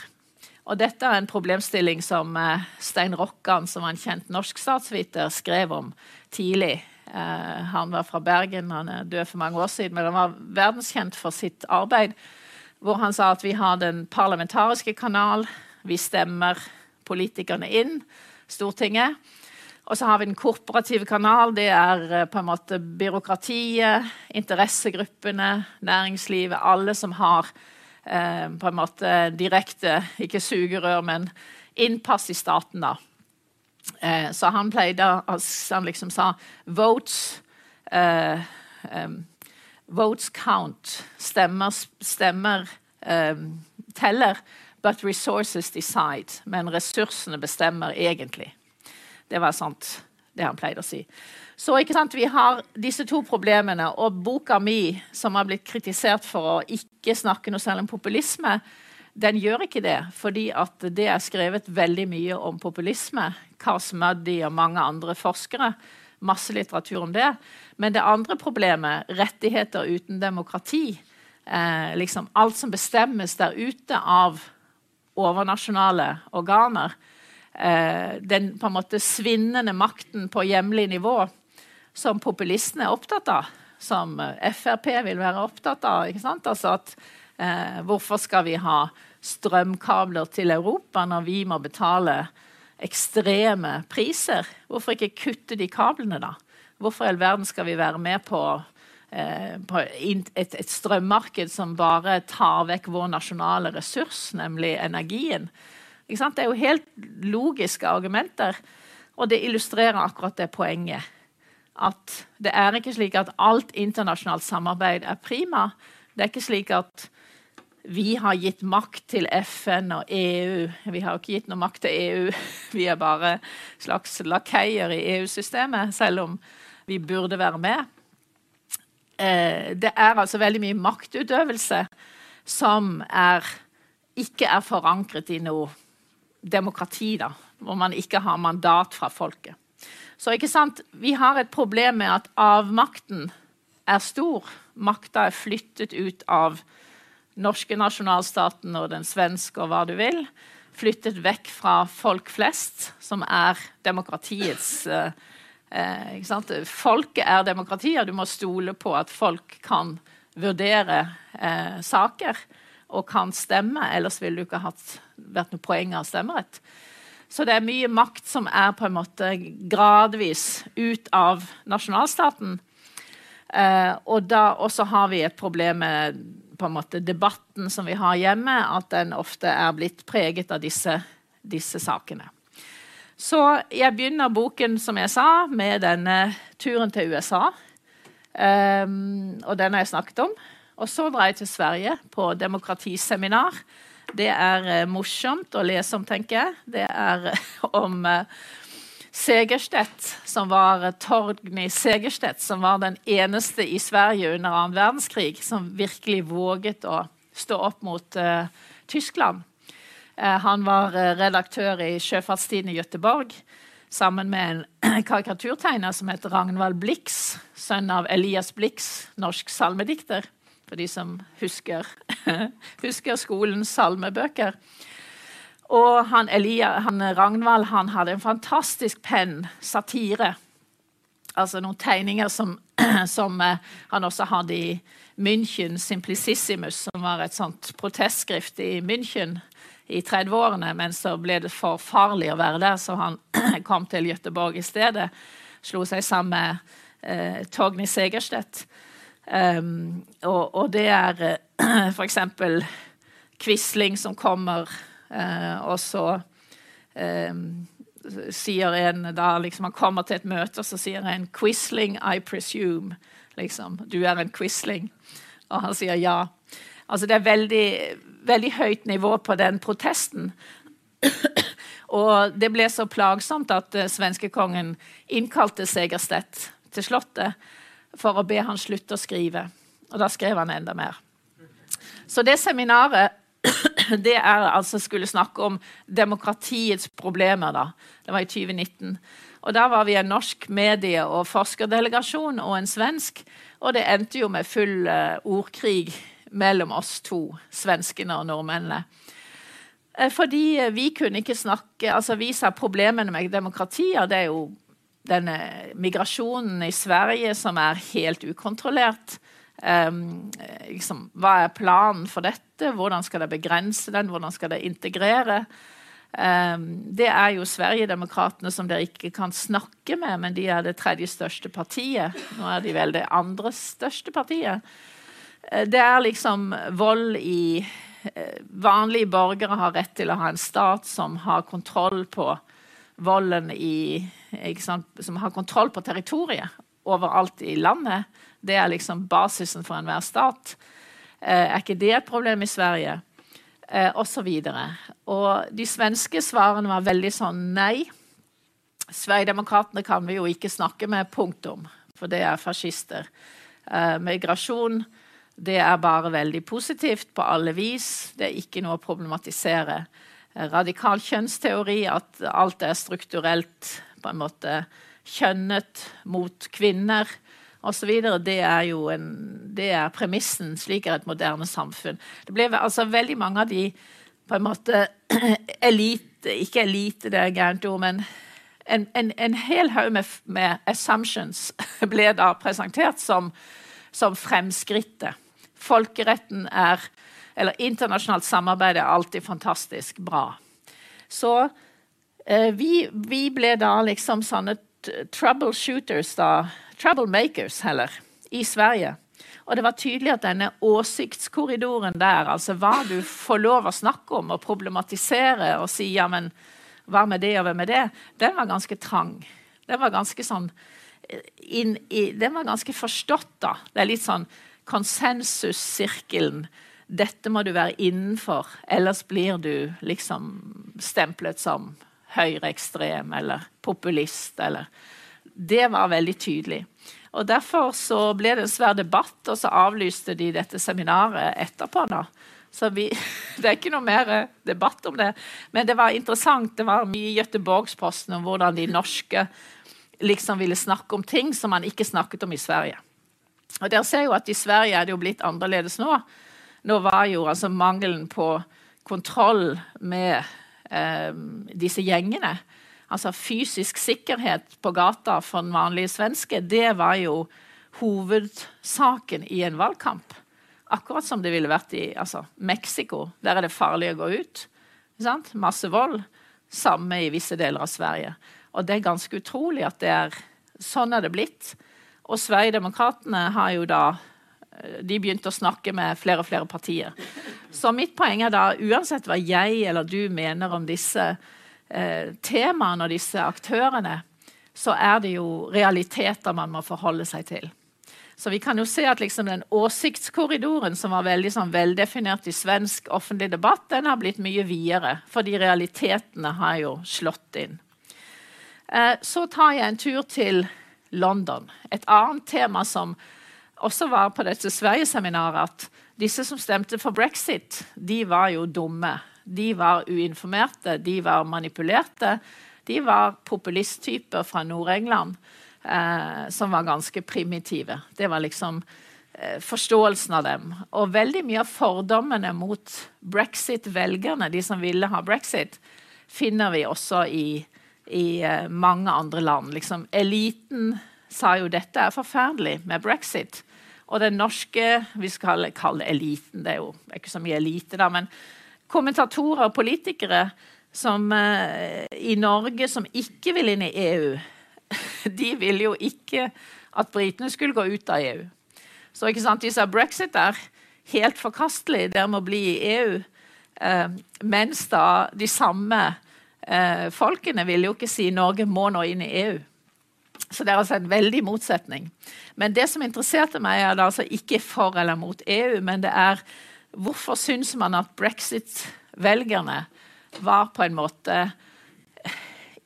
Og dette er en problemstilling som eh, Stein Rokkan, som var en kjent norsk statsviter, skrev om tidlig. Eh, han var fra Bergen, han er død for mange år siden, men han var verdenskjent for sitt arbeid. Hvor han sa at vi har den parlamentariske kanal, vi stemmer politikerne inn. Stortinget. Og så har vi den korporative kanal. Det er eh, på en måte byråkratiet, interessegruppene, næringslivet. Alle som har eh, på en måte direkte, ikke sugerør, men innpass i staten. da. Eh, så han pleide Han liksom sa votes eh, Votes count. Stemmer, stemmer teller. But resources decide. Men ressursene bestemmer egentlig. Det var sant, det han pleide å si. Så Vi har disse to problemene. Og boka mi, som har blitt kritisert for å ikke snakke noe særlig om populisme, den gjør ikke det. Fordi det er skrevet veldig mye om populisme. Cars Muddy og mange andre forskere. Masse litteratur om det. Men det andre problemet, rettigheter uten demokrati, eh, liksom alt som bestemmes der ute av overnasjonale organer. Eh, den på en måte svinnende makten på hjemlig nivå som populistene er opptatt av. Som eh, Frp vil være opptatt av. ikke sant? Altså at, eh, hvorfor skal vi ha strømkabler til Europa når vi må betale ekstreme priser? Hvorfor ikke kutte de kablene, da? Hvorfor i all verden skal vi være med på Eh, på et, et, strømmarked som bare tar vekk vår nasjonale ressurs, nemlig energien. Det er jo helt logiske argumenter, og det illustrerer akkurat det poenget. At det er ikke slik at alt internasjonalt samarbeid er prima. Det er ikke slik at vi har gitt makt til FN og EU. Vi har ikke gitt noe makt til EU. *laughs* Vi er bare slags lakeier i EU-systemet, selv om vi burde være med. Eh, det er altså veldig mye maktutøvelse som er, ikke er forankret i noe demokrati, da, hvor man ikke har mandat fra folket. Så ikke sant, vi har et problem med at avmakten er stor. Makta er flyttet ut av norske nasjonalstaten og den svenske og hva du vil. Flyttet vekk fra folk flest, som er demokratiets eh, sant, Folket er demokrati, og du må stole på at folk kan vurdere eh, saker og kan stemme. Ellers ville du ikke hatt, vært noe poeng av stemmerett. Så det er mye makt som er på en måte gradvis ut av nasjonalstaten. Eh, og da også har vi et problem med på en måte debatten som vi har hjemme, at den ofte er blitt preget av disse, disse sakene. Så jeg begynner boken, som jeg sa, med denne turen til USA. Eh, og den har jeg snakket om. Og så drar jeg til Sverige på demokratiseminar. Det er uh, morsomt å lese om, tenker jeg. Det er uh, om uh, Segerstedt, som var Torgny Segerstedt, som var den eneste i Sverige under annen verdenskrig som virkelig våget å stå opp mot Tyskland. han var redaktør i Sjøfartstiden i Göteborg sammen med en *clears throat* karikaturtegner som heter Ragnvald Blix, sønn av Elias Blix, norsk salmedikter, for de som husker, *laughs* husker skolens salmebøker. Og han, Elia, han Ragnvald han hadde en fantastisk penn, satire. Altså noen tegninger som, *clears throat* som uh, han også hadde i München, Simplicissimus, som var et sånt protestskrift i München i 30-årene, men så ble det for farlig å være der, så han *clears throat* kom til Gøteborg i stedet. Slo seg sammen med eh, Torgny Segerstedt. Um, og, og, det er *clears throat* uh, f.eks. Quisling som kommer, uh, og så um, sier en da liksom Han kommer til et møte, og så sier en 'Quisling, I presume'. Liksom. Du er en Quisling. Og han sier ja. Altså det er veldig, veldig høyt nivå på den protesten. *clears throat* og det ble så plagsomt at uh, svenskekongen innkalte Segerstedt til Slottet for å be han slutte å skrive. Og da skrev han enda mer. Så det seminaret *clears throat* det er altså skulle snakke om demokratiets problemer. da. Det var i 2019. Og Da var vi en norsk medie- og forskerdelegasjon og en svensk. Og det endte jo med full uh, ordkrig mellom oss to, svenskene og nordmennene. Eh, fordi eh, vi kunne ikke snakke altså Vi sa problemene med demokratier. Det er jo denne migrasjonen i Sverige som er helt ukontrollert. Um, liksom, hva er planen for dette? Hvordan skal det begrense den? Hvordan skal det integrere? Um, det er jo Sverigedemokraterna som dere ikke kan snakke med, men de er det tredje største partiet. Nå er de vel det andre største partiet. Eh, det er liksom vold i eh, Vanlige borgere har rett til å ha en stat som har kontroll på volden i Som har kontroll på territoriet overalt i landet. Det er liksom basisen for enhver stat. Eh, er ikke det et problem i Sverige? og så videre. Og de svenske svarene var veldig sånn nei. Sverigedemokraterna kan vi jo ikke snakke med, punktum. For det er fascister. migrasjon det er bare veldig positivt på alle vis. Det er ikke noe å problematisere. Radikal kjønnsteori, at alt er strukturelt på en måte kjønnet mot kvinner osv., det er jo det er premissen. Slik er et moderne samfunn. Det ble altså veldig mange av de på en måte *clears throat* elite Ikke elite, det er gærent ord, men en, en, en hel haug med, med, assumptions *laughs* ble da presentert som, som fremskrittet folkeretten er Eller internasjonalt samarbeid er alltid fantastisk bra. Så eh, vi, vi, ble da liksom sånne troubleshooters, da. Troublemakers, heller. I Sverige. Og det var tydelig at denne åsiktskorridoren der, altså hva du får lov å snakke om og problematisere og si ja, men hva med det og hva med det, den var ganske trang. Den var ganske sånn inn i, Den var ganske forstått, da. Det er litt sånn konsensussirkelen. Dette må du være innenfor, ellers blir du liksom stemplet som høyreekstrem eller populist eller Det var veldig tydelig. Og Derfor så ble det en svær debatt, og så avlyste de dette seminaret etterpå. da. Så vi, *laughs* Det er ikke noe mer eh, debatt om det. Men det var interessant. Det var mye i Göteborgsposten om hvordan de norske liksom ville snakke om ting som man ikke snakket om i Sverige. Og dere ser jo at I Sverige er det jo blitt annerledes nå. Nå var jo altså mangelen på kontroll med eh, disse gjengene altså fysisk sikkerhet på gata for den vanlige svenske, det var jo hovedsaken i en valgkamp. Akkurat som det ville vært i altså, Mexico. Der er det farlig å gå ut. Masse vold. Samme i visse deler av Sverige. Og det er ganske utrolig at det er sånn er det blitt. Og Sverigedemokraterna har jo da de begynte å snakke med flere og flere partier. Så mitt poeng er da, uansett hva jeg eller du mener om disse eh, temaene og disse aktørene, så er det jo realiteter man må forholde seg til. Så vi kan jo se at liksom den åsiktskorridoren som var veldig sånn veldefinert i svensk offentlig debatt, den har blitt mye videre, fordi realitetene har jo slått inn. Eh, så tar jeg en tur til London. Et annet tema som også var på dette Sverigeseminaret, at disse som stemte for brexit, de var jo dumme. De var uinformerte, de var manipulerte. De var populisttyper fra Nord-England eh, som var ganske primitive. Det var liksom eh, forståelsen av dem. Og veldig mye av fordommene mot brexit-velgerne, de som ville ha brexit, finner vi også i, i eh, mange andre land. Liksom, eliten sa jo dette er forferdelig med brexit. Og den norske vi skal kalle det eliten, det er jo ikke så mye elite, da, men kommentatorer og politikere som, uh, i Norge som ikke vil inn i EU, *laughs* de vil jo ikke at britene skulle gå ut av EU. Så ikke sant, de sa brexit er helt forkastelig, dere må bli i EU. Uh, mens da de samme uh, folkene vil jo ikke si Norge må nå inn i EU. Så det er altså en veldig motsetning. Men det som interesserte meg, er det altså ikke for eller mot EU, men det er Hvorfor syns man at brexit-velgerne var på en måte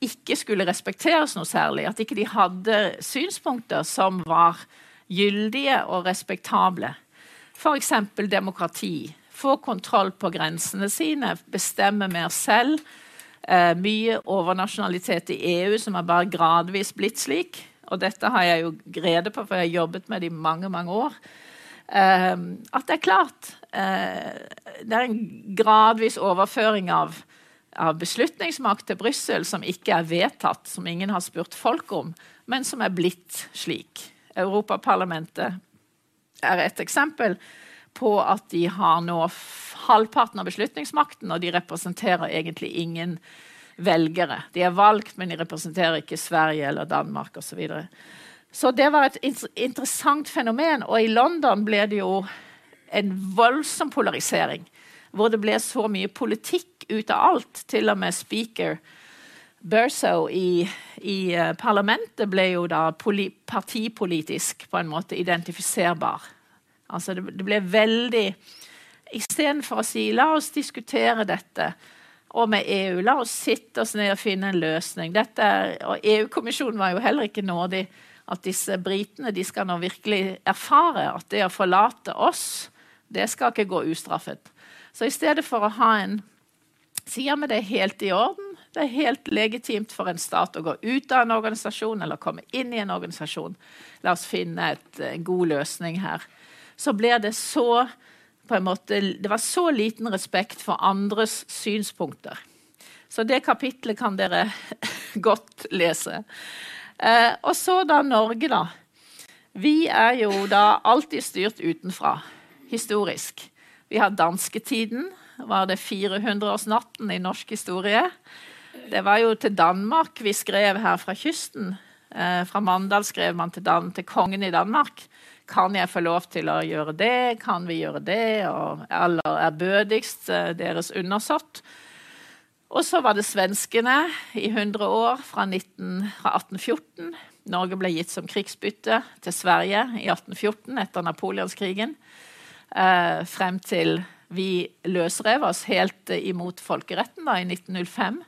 ikke skulle respekteres noe særlig? At ikke de hadde synspunkter som var gyldige og respektable? F.eks. demokrati. Få kontroll på grensene sine, bestemme mer selv. Eh, mye overnasjonalitet i EU som har bare gradvis blitt slik. Og dette har jeg jo grede på, for jeg har jobbet med det i mange, mange år. Eh, at det er klart eh, Det er en gradvis overføring av, av beslutningsmakt til Brussel som ikke er vedtatt, som ingen har spurt folk om, men som er blitt slik. Europaparlamentet er et eksempel på at de har nå halvparten av beslutningsmakten, og de representerer egentlig ingen velgere. De er valgt, men de representerer ikke Sverige eller Danmark osv. Så så det var et interessant fenomen. Og i London ble det jo en voldsom polarisering. Hvor det ble så mye politikk ut av alt. Til og med speaker Berso i, i uh, parlamentet ble jo da partipolitisk på en måte identifiserbar. Altså det, det ble veldig Istedenfor å si la oss diskutere dette og med EU, la oss sitte oss ned og finne en løsning. Dette, og EU-kommisjonen var jo heller ikke nådig at disse britene de skal nå virkelig erfare at det å forlate oss, det skal ikke gå ustraffet. Så i stedet for å ha en Sier vi det er helt i orden? Det er helt legitimt for en stat å gå ut av en organisasjon eller komme inn i en organisasjon. La oss finne et, en god løsning her. Så ble det så på en måte, Det var så liten respekt for andres synspunkter. Så det kapitlet kan dere *laughs* godt lese. Eh, og så da Norge, da. Vi er jo da alltid styrt utenfra, historisk. Vi har dansketiden. Var det 400-årsnatten i norsk historie? Det var jo til Danmark vi skrev her fra kysten. Eh, fra Mandal skrev man til, Dan, til kongen i Danmark. Kan jeg få lov til å gjøre det? Kan vi gjøre det? Og aller ærbødigst eh, deres undersått. Og så var det svenskene i 100 år, fra, 19, fra 1814. Norge ble gitt som krigsbytte til Sverige i 1814 etter napoleonskrigen. Eh, frem til vi løsrev oss helt imot folkeretten da, i 1905.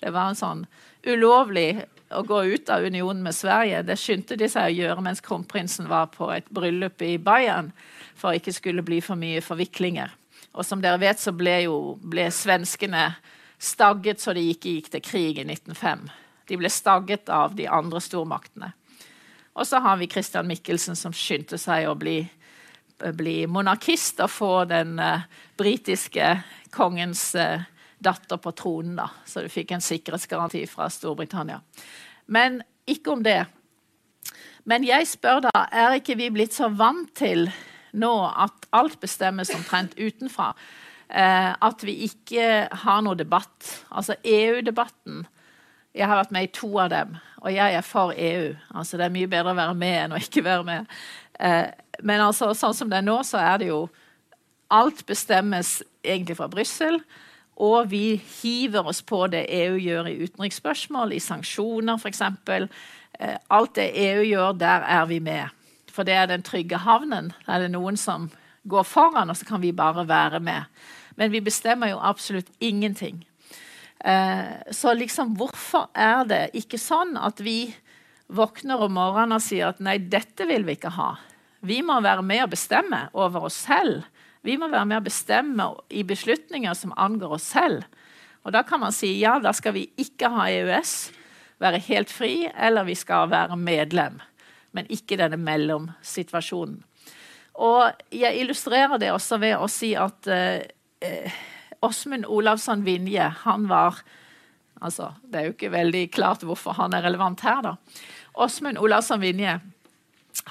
Det var en sånn ulovlig å gå ut av unionen med Sverige. Det skyndte de seg å gjøre mens kronprinsen var på et bryllup i Bayern, for ikke skulle bli for mye forviklinger. Og som dere vet, så ble jo ble svenskene stagget så de ikke gikk til krig i 1905. De ble stagget av de andre stormaktene. Og så har vi Christian Michelsen, som skyndte seg å bli, bli monarkist og få den uh, britiske kongens uh, datter på tronen. da. Så du fikk en sikkerhetsgaranti fra Storbritannia. Men ikke om det. Men jeg spør da, er ikke vi blitt så vant til nå at alt bestemmes omtrent utenfra? Eh, at vi ikke har noe debatt. Altså EU-debatten. Jeg har vært med i to av dem, og jeg er for EU. Altså Det er mye bedre å være med enn å ikke være med. Eh, men altså, sånn som det er nå, så er det jo Alt bestemmes egentlig fra Brussel. Og vi hiver oss på det EU gjør i utenriksspørsmål, i sanksjoner f.eks. Eh, alt det EU gjør, der er vi med. For det er den trygge havnen. Er det noen som går foran, og så kan vi bare være med. Men vi bestemmer jo absolutt ingenting. Eh, så liksom, hvorfor er det ikke sånn at vi våkner om morgenen og sier at nei, dette vil vi ikke ha. Vi må være med og bestemme over oss selv. Vi må være med å bestemme i beslutninger som angår oss selv. Og da kan man si ja, da skal vi ikke ha EØS, være helt fri, eller vi skal være medlem. Men ikke denne mellomsituasjonen. Og jeg illustrerer det også ved å si at eh, Åsmund Olavsson Vinje, han var altså, Det er jo ikke veldig klart hvorfor han er relevant her, da. Åsmund Olavsson Vinje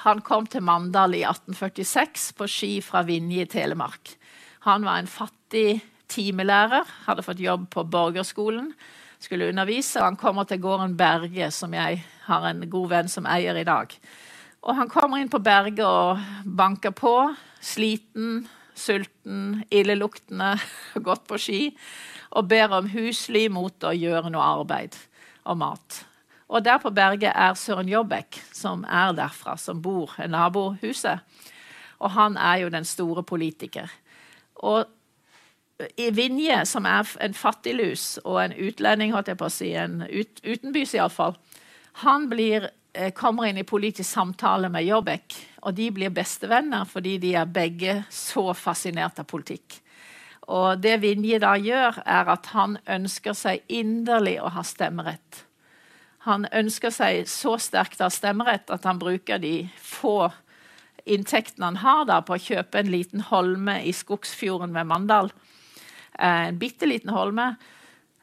han kom til Mandal i 1846 på ski fra Vinje i Telemark. Han var en fattig timelærer, hadde fått jobb på borgerskolen, skulle undervise. og Han kommer til gården Berge, som jeg har en god venn som eier i dag. Og Han kommer inn på Berge og banker på, sliten, sulten, illeluktende, *laughs* gått på ski, og ber om husly mot å gjøre noe arbeid og mat. Og der på berget er Søren Jobbek, som er derfra, som bor i nabohuset. Og han er jo den store politiker. Og i Vinje, som er en fattiglus og en utlending, holdt jeg på å si, en ut, utenbys iallfall, han blir, eh, kommer inn i politisk samtale med Jobbek, og de blir bestevenner fordi de er begge så fascinert av politikk. Og det Vinje da gjør, er at han ønsker seg inderlig å ha stemmerett. Han ønsker seg så sterkt av stemmerett at han bruker de få inntektene han har da, på å kjøpe en liten holme i Skogsfjorden ved Mandal. Eh, en bitte liten holme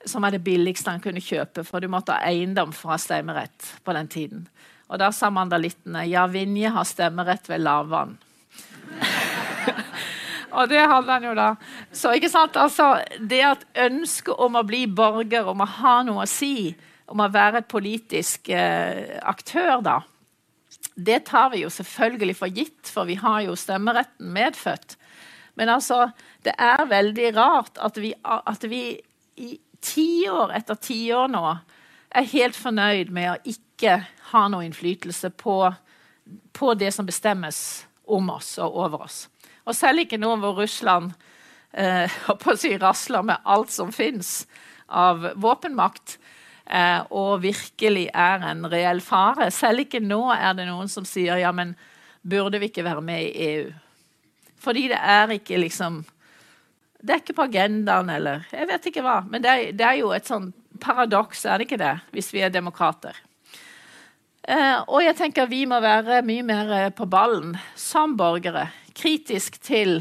som er det billigste han kunne kjøpe, for du måtte ha eiendom for å ha stemmerett på den tiden. Og da sa mandalittene ja, Vinje har stemmerett ved lavvann. *laughs* Og det hadde han jo da. Så ikke sant, altså, det at ønsket om å bli borger, om å ha noe å si, om å være et politisk eh, aktør, da, det tar vi jo selvfølgelig for gitt, for vi har jo stemmeretten medfødt. Men altså, det er veldig rart at vi, at vi i tiår etter tiår nå er helt fornøyd med å ikke ha noe innflytelse på, på det som bestemmes om oss og over oss. Og selv ikke nå hvor Russland eh, *laughs* si, rasler med alt som fins av våpenmakt, og virkelig er en reell fare. Selv ikke nå er det noen som sier ja, men burde vi ikke være med i EU? Fordi det er ikke liksom Det er ikke på agendaen, eller Jeg vet ikke hva. Men det er, det er jo et sånn paradoks, er det ikke det, hvis vi er demokrater? Eh, og jeg tenker vi må være mye mer eh, på ballen som borgere. Kritisk til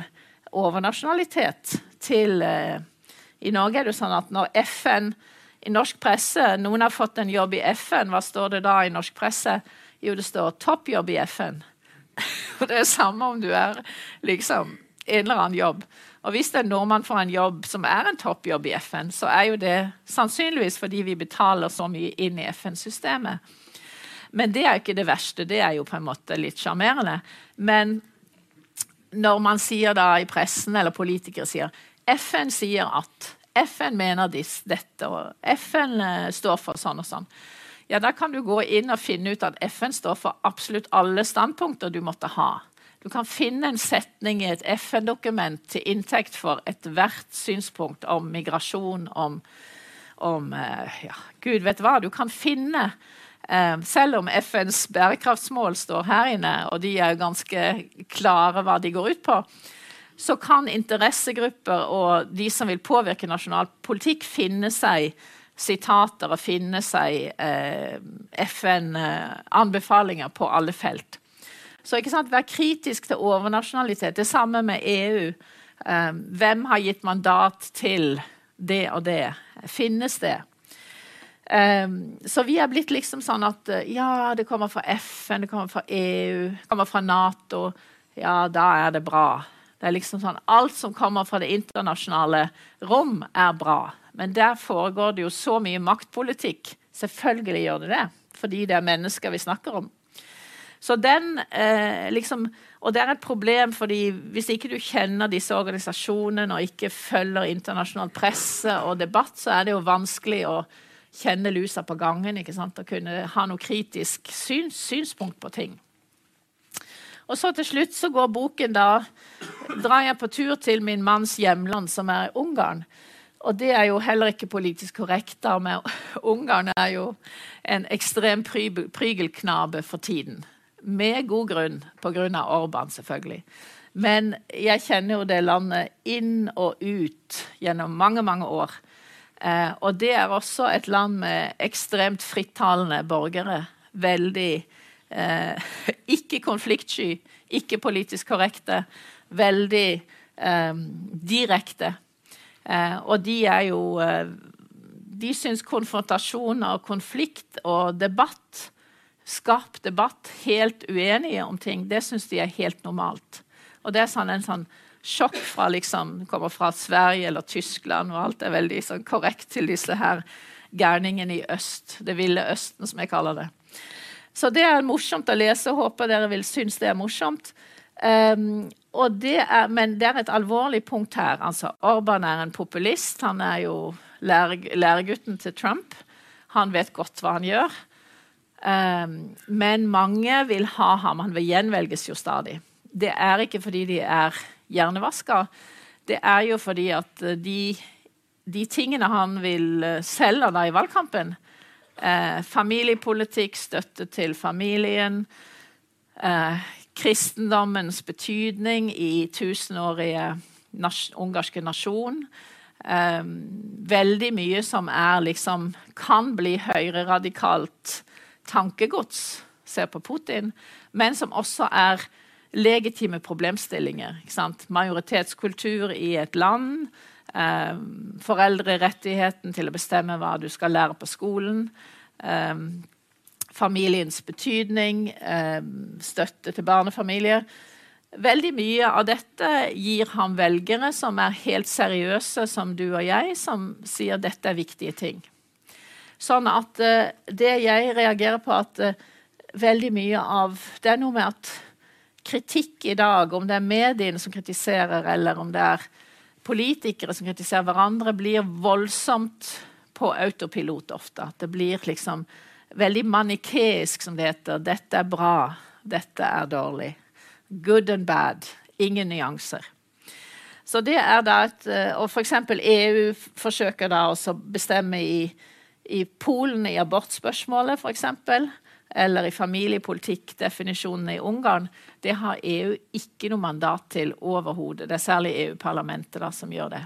overnasjonalitet. Til eh, I Norge er det jo sånn at når FN i norsk presse Noen har fått en jobb i FN. Hva står det da i norsk presse? Jo, det står 'toppjobb i FN'. Og *laughs* det er samme om du er liksom en eller annen jobb. Og hvis en nordmann får en jobb som er en toppjobb i FN, så er jo det sannsynligvis fordi vi betaler så mye inn i FN-systemet. Men det er ikke det verste. Det er jo på en måte litt sjarmerende. Men når man sier da i pressen, eller politikere sier FN sier at FN mener dette, og FN eh, står for sånn og sånn. Ja, Da kan du gå inn og finne ut at FN står for absolutt alle standpunkter du måtte ha. Du kan finne en setning i et FN-dokument til inntekt for ethvert synspunkt om migrasjon, om, om eh, ja, Gud vet hva. Du kan finne eh, Selv om FNs bærekraftsmål står her inne, og de er ganske klare hva de går ut på, så kan interessegrupper og de som vil påvirke nasjonal politikk, finne seg sitater og finne seg eh, FN-anbefalinger på alle felt. Så ikke sant, Vær kritisk til overnasjonalitet. Det samme med EU. Eh, hvem har gitt mandat til det og det? Finnes det? Um, så vi er blitt liksom sånn at ja, det kommer fra FN, det kommer fra EU, det kommer fra Nato. Ja, da er det bra. Det er liksom sånn, Alt som kommer fra det internasjonale rom, er bra. Men der foregår det jo så mye maktpolitikk. Selvfølgelig gjør det det, fordi det er mennesker vi snakker om. Så den, eh, liksom, Og det er et problem, fordi hvis ikke du kjenner disse organisasjonene og ikke følger internasjonal presse og debatt, så er det jo vanskelig å kjenne lusa på gangen ikke sant? og kunne ha noe kritisk syns, synspunkt på ting. Og så til slutt så går boken da drar jeg på tur til min manns hjemland, som er Ungarn. Og det er jo heller ikke politisk korrekt. da, men Ungarn er jo en ekstrem prygelknabe for tiden. Med god grunn, pga. Orban, selvfølgelig. Men jeg kjenner jo det landet inn og ut gjennom mange, mange år. Eh, og det er også et land med ekstremt frittalende borgere. Veldig eh, *laughs* ikke konfliktsky, ikke politisk korrekte, veldig eh, direkte. Eh, og de er jo eh, De syns konfrontasjoner og konflikt og debatt, skarp debatt, helt uenige om ting, det syns de er helt normalt. Og det er sånn en sånn sjokk fra liksom, kommer fra Sverige eller Tyskland, og alt er veldig sånn, korrekt til disse her gærningene i øst. Det ville Østen, som jeg kaller det. Så det er morsomt å lese. Håper dere vil synes det er morsomt. Um, det er, men det er et alvorlig punkt her. Altså, Orban er en populist. Han er jo læregutten til Trump. Han vet godt hva han gjør. Um, men mange vil ha ham. Han vil gjenvelges jo stadig. Det er ikke fordi de er hjernevaska. Det er jo fordi at de, de tingene han vil eh, selge da i valgkampen, Eh, familiepolitikk, støtte til familien. Eh, kristendommens betydning i tusenårige nas ungarske nasjon. Eh, veldig mye som er liksom Kan bli høyreradikalt tankegods, ser på Putin, men som også er legitime problemstillinger. Majoritetskultur i et land. Eh, foreldrerettigheten til å bestemme hva du skal lære på skolen. Eh, familiens betydning, eh, støtte til barnefamilier. Veldig mye av dette gir ham velgere som er helt seriøse, som du og jeg, som sier dette er viktige ting. Sånn at uh, det jeg reagerer på, at uh, veldig mye av Det er noe med at kritikk i dag, om det er mediene som kritiserer, eller om det er politikere som kritiserer hverandre, blir voldsomt på autopilot ofte. Det blir liksom veldig manikeisk, som det heter. Dette er bra, dette er dårlig. Good and bad. Ingen nyanser. Så det er da et, eh, Og f.eks. EU forsøker da å bestemme i, i Polen i abortspørsmålet, f.eks eller i familiepolitikkdefinisjonene i Ungarn, det har EU ikke noe mandat til overhodet. Det er særlig EU-parlamentet som gjør det.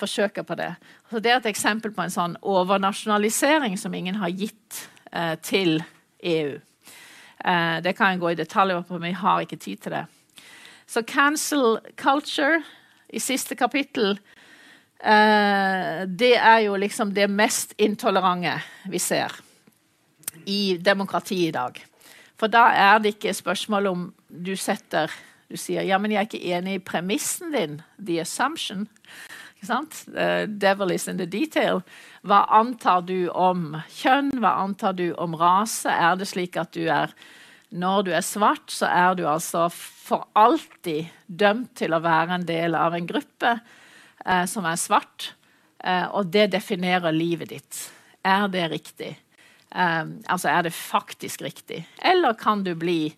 Forsøker på det. Så Det er et eksempel på en sånn overnasjonalisering som ingen har gitt eh, til EU. Eh, det kan jeg gå i detaljer på, men vi har ikke tid til det. Så cancel culture i siste kapittel eh, Det er jo liksom det mest intolerante vi ser i demokrati i dag. For da er det ikke spørsmål om du setter Du sier ja, men jeg er ikke enig i premissen din, the assumption. Uh, devil is in the detail. Hva antar du om kjønn? Hva antar du om rase? Er det slik at du er Når du er svart, så er du altså for alltid dømt til å være en del av en gruppe uh, som er svart, uh, og det definerer livet ditt. Er det riktig? Um, altså, er det faktisk riktig? Eller kan du bli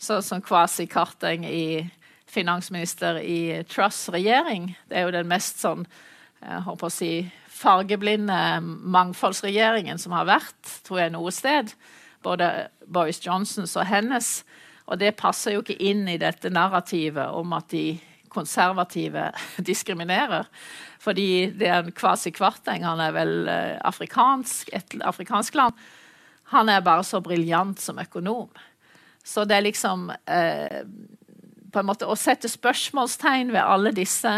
sånn som Kwasi Karteng i finansminister i Truss-regjering. Det er jo den mest sånn, jeg håper å si, fargeblinde mangfoldsregjeringen som har vært tror jeg, noe sted. Både Boris Johnsons og hennes. Og det passer jo ikke inn i dette narrativet om at de konservative *laughs* diskriminerer. Fordi det er en kvasi-kvarteng. han er vel eh, afrikansk, et afrikansk land. Han er bare så briljant som økonom. Så det er liksom eh, på en måte Å sette spørsmålstegn ved alle disse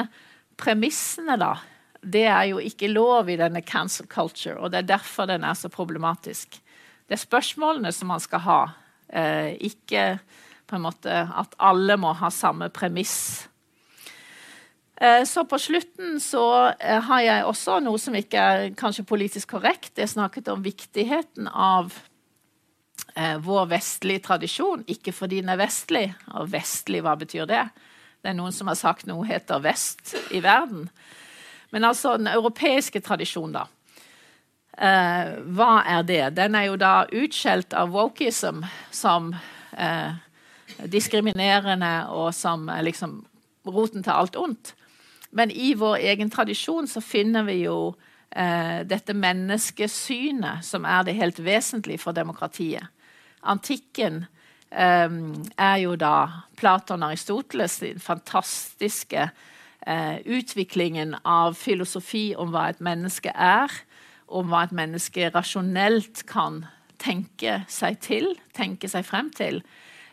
premissene, da, det er jo ikke lov i denne cancel culture, og det er derfor den er så problematisk. Det er spørsmålene som man skal ha, eh, ikke på en måte at alle må ha samme premiss. Eh, så på slutten så eh, har jeg også noe som ikke er kanskje politisk korrekt. Jeg snakket om viktigheten av eh, vår vestlige tradisjon, ikke fordi den er vestlig. Og vestlig, hva betyr det? Det er noen som har sagt noe heter vest i verden. Men altså den europeiske tradisjonen, da. Eh, hva er det? Den er jo da utskjelt av wokism som eh, diskriminerende og som eh, liksom roten til alt ondt. Men i vår egen tradisjon så finner vi jo eh, dette menneskesynet som er det helt vesentlige for demokratiet. Antikken eh, er jo da Platon og Aristoteles den fantastiske eh, utviklingen av filosofi om hva et menneske er, om hva et menneske rasjonelt kan tenke seg til, tenke seg frem til.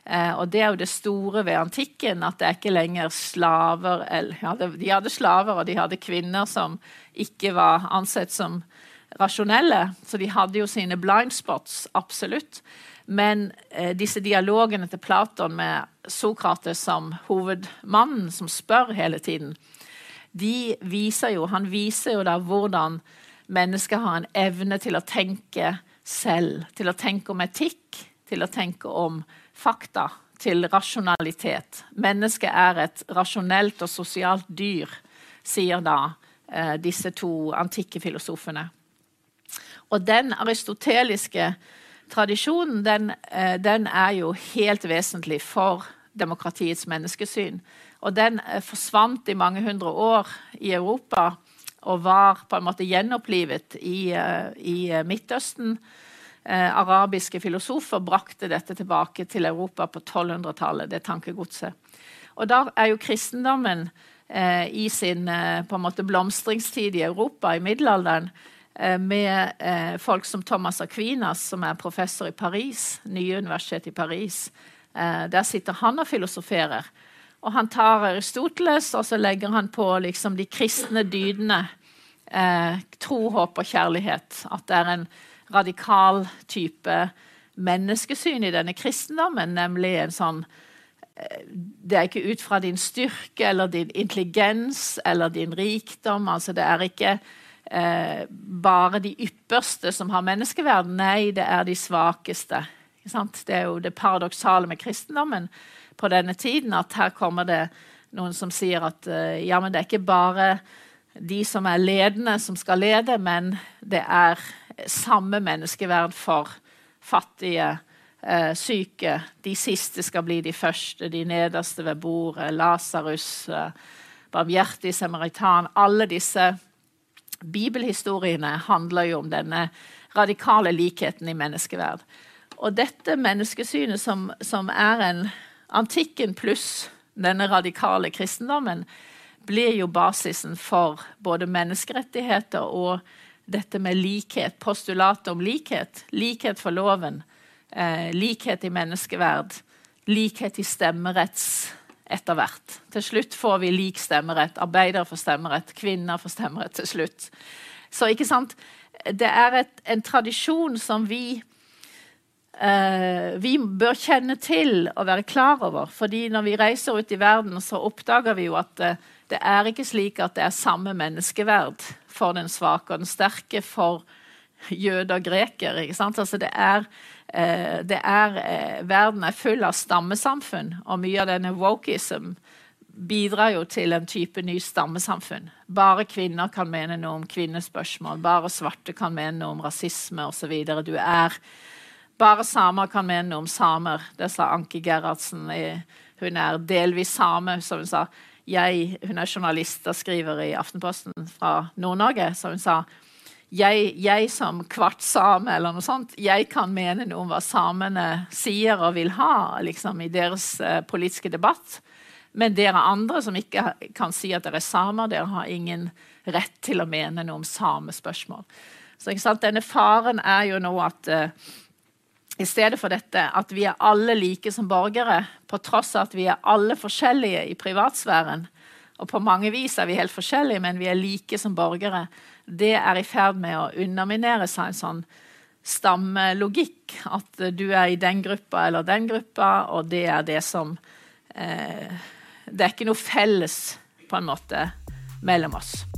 Uh, og det er jo det store ved antikken, at det er ikke lenger slaver ja, De hadde slaver, og de hadde kvinner som ikke var ansett som rasjonelle. Så de hadde jo sine blind spots, absolutt. Men eh, disse dialogene til Platon med Sokrates som hovedmannen, som spør hele tiden, de viser jo, han viser jo da hvordan mennesket har en evne til å tenke selv. Til å tenke om etikk, til å tenke om fakta, til rasjonalitet. Mennesket er et rasjonelt og sosialt dyr, sier da eh, disse to antikke filosofene. Og den aristoteliske tradisjonen den, eh, den, er jo helt vesentlig for demokratiets menneskesyn. Og den eh, forsvant i mange hundre år i Europa og var på en måte gjenopplivet i, i Midtøsten. Arabiske filosofer brakte dette tilbake til Europa på 1200-tallet, det tankegodset. Og da er jo kristendommen i sin på en måte blomstringstid i Europa i middelalderen Eh, med eh, folk som Thomas Aquinas, som er professor i Paris, nye universitet i Paris. Eh, der sitter han og filosoferer. Og han tar Aristoteles, og så legger han på liksom, de kristne dydene. Eh, tro, håp og kjærlighet. At det er en radikal type menneskesyn i denne kristendommen, nemlig en sånn eh, det er ikke ut fra din styrke eller din intelligens eller din rikdom. altså Det er ikke eh, bare de ypperste som har menneskeverden. Nei, det er de svakeste. Det er jo det paradoksale med kristendommen på denne tiden. At her kommer det noen som sier at eh, ja, men det er ikke bare de som er ledende, som skal lede, men det er samme menneskeverd for fattige, eh, syke. De siste skal bli de første, de nederste ved bordet. Lasarus, eh, barmhjertig samaritan. Alle disse Bibelhistoriene handler jo om denne radikale likheten i menneskeverd. Og dette menneskesynet som, som er en antikken pluss denne radikale kristendommen, blir jo basisen for både menneskerettigheter og dette med likhet, postulatet om likhet. Likhet for loven, eh, likhet i menneskeverd, likhet i stemmeretts etter hvert. Til slutt får vi lik stemmerett. Arbeidere får stemmerett, kvinner får stemmerett til slutt. Så ikke sant? Det er et, en tradisjon som vi eh, vi bør kjenne til og være klar over. fordi når vi reiser ut i verden, så oppdager vi jo at eh, det er ikke slik at det er samme menneskeverd for den svake og den sterke for jøder og greker. Altså det er, eh, det er eh, Verden er full av stammesamfunn, og mye av denne wokeism bidrar jo til en type ny stammesamfunn. Bare kvinner kan mene noe om kvinnespørsmål, bare svarte kan mene noe om rasisme osv. Du er bare samer kan mene noe om samer. Det sa Anki Gerhardsen. Hun er delvis same, som hun sa. Jeg, hun er journalist og skriver i Aftenposten fra Nord-Norge. Så hun sa jeg, jeg, som kvart same eller noe sånt, jeg kan mene noe om hva samene sier og vil ha liksom, i deres uh, politiske debatt. Men dere andre som ikke kan si at dere er samer, dere har ingen rett til å mene noe om samespørsmål. Så Denne faren er jo nå at uh, i stedet for dette at vi er alle like som borgere, på tross av at vi er alle forskjellige i privatsfæren. Og på mange vis er vi helt forskjellige, men vi er like som borgere. Det er i ferd med å underminere seg en sånn stammelogikk. At du er i den gruppa eller den gruppa, og det er det som eh, Det er ikke noe felles, på en måte, mellom oss.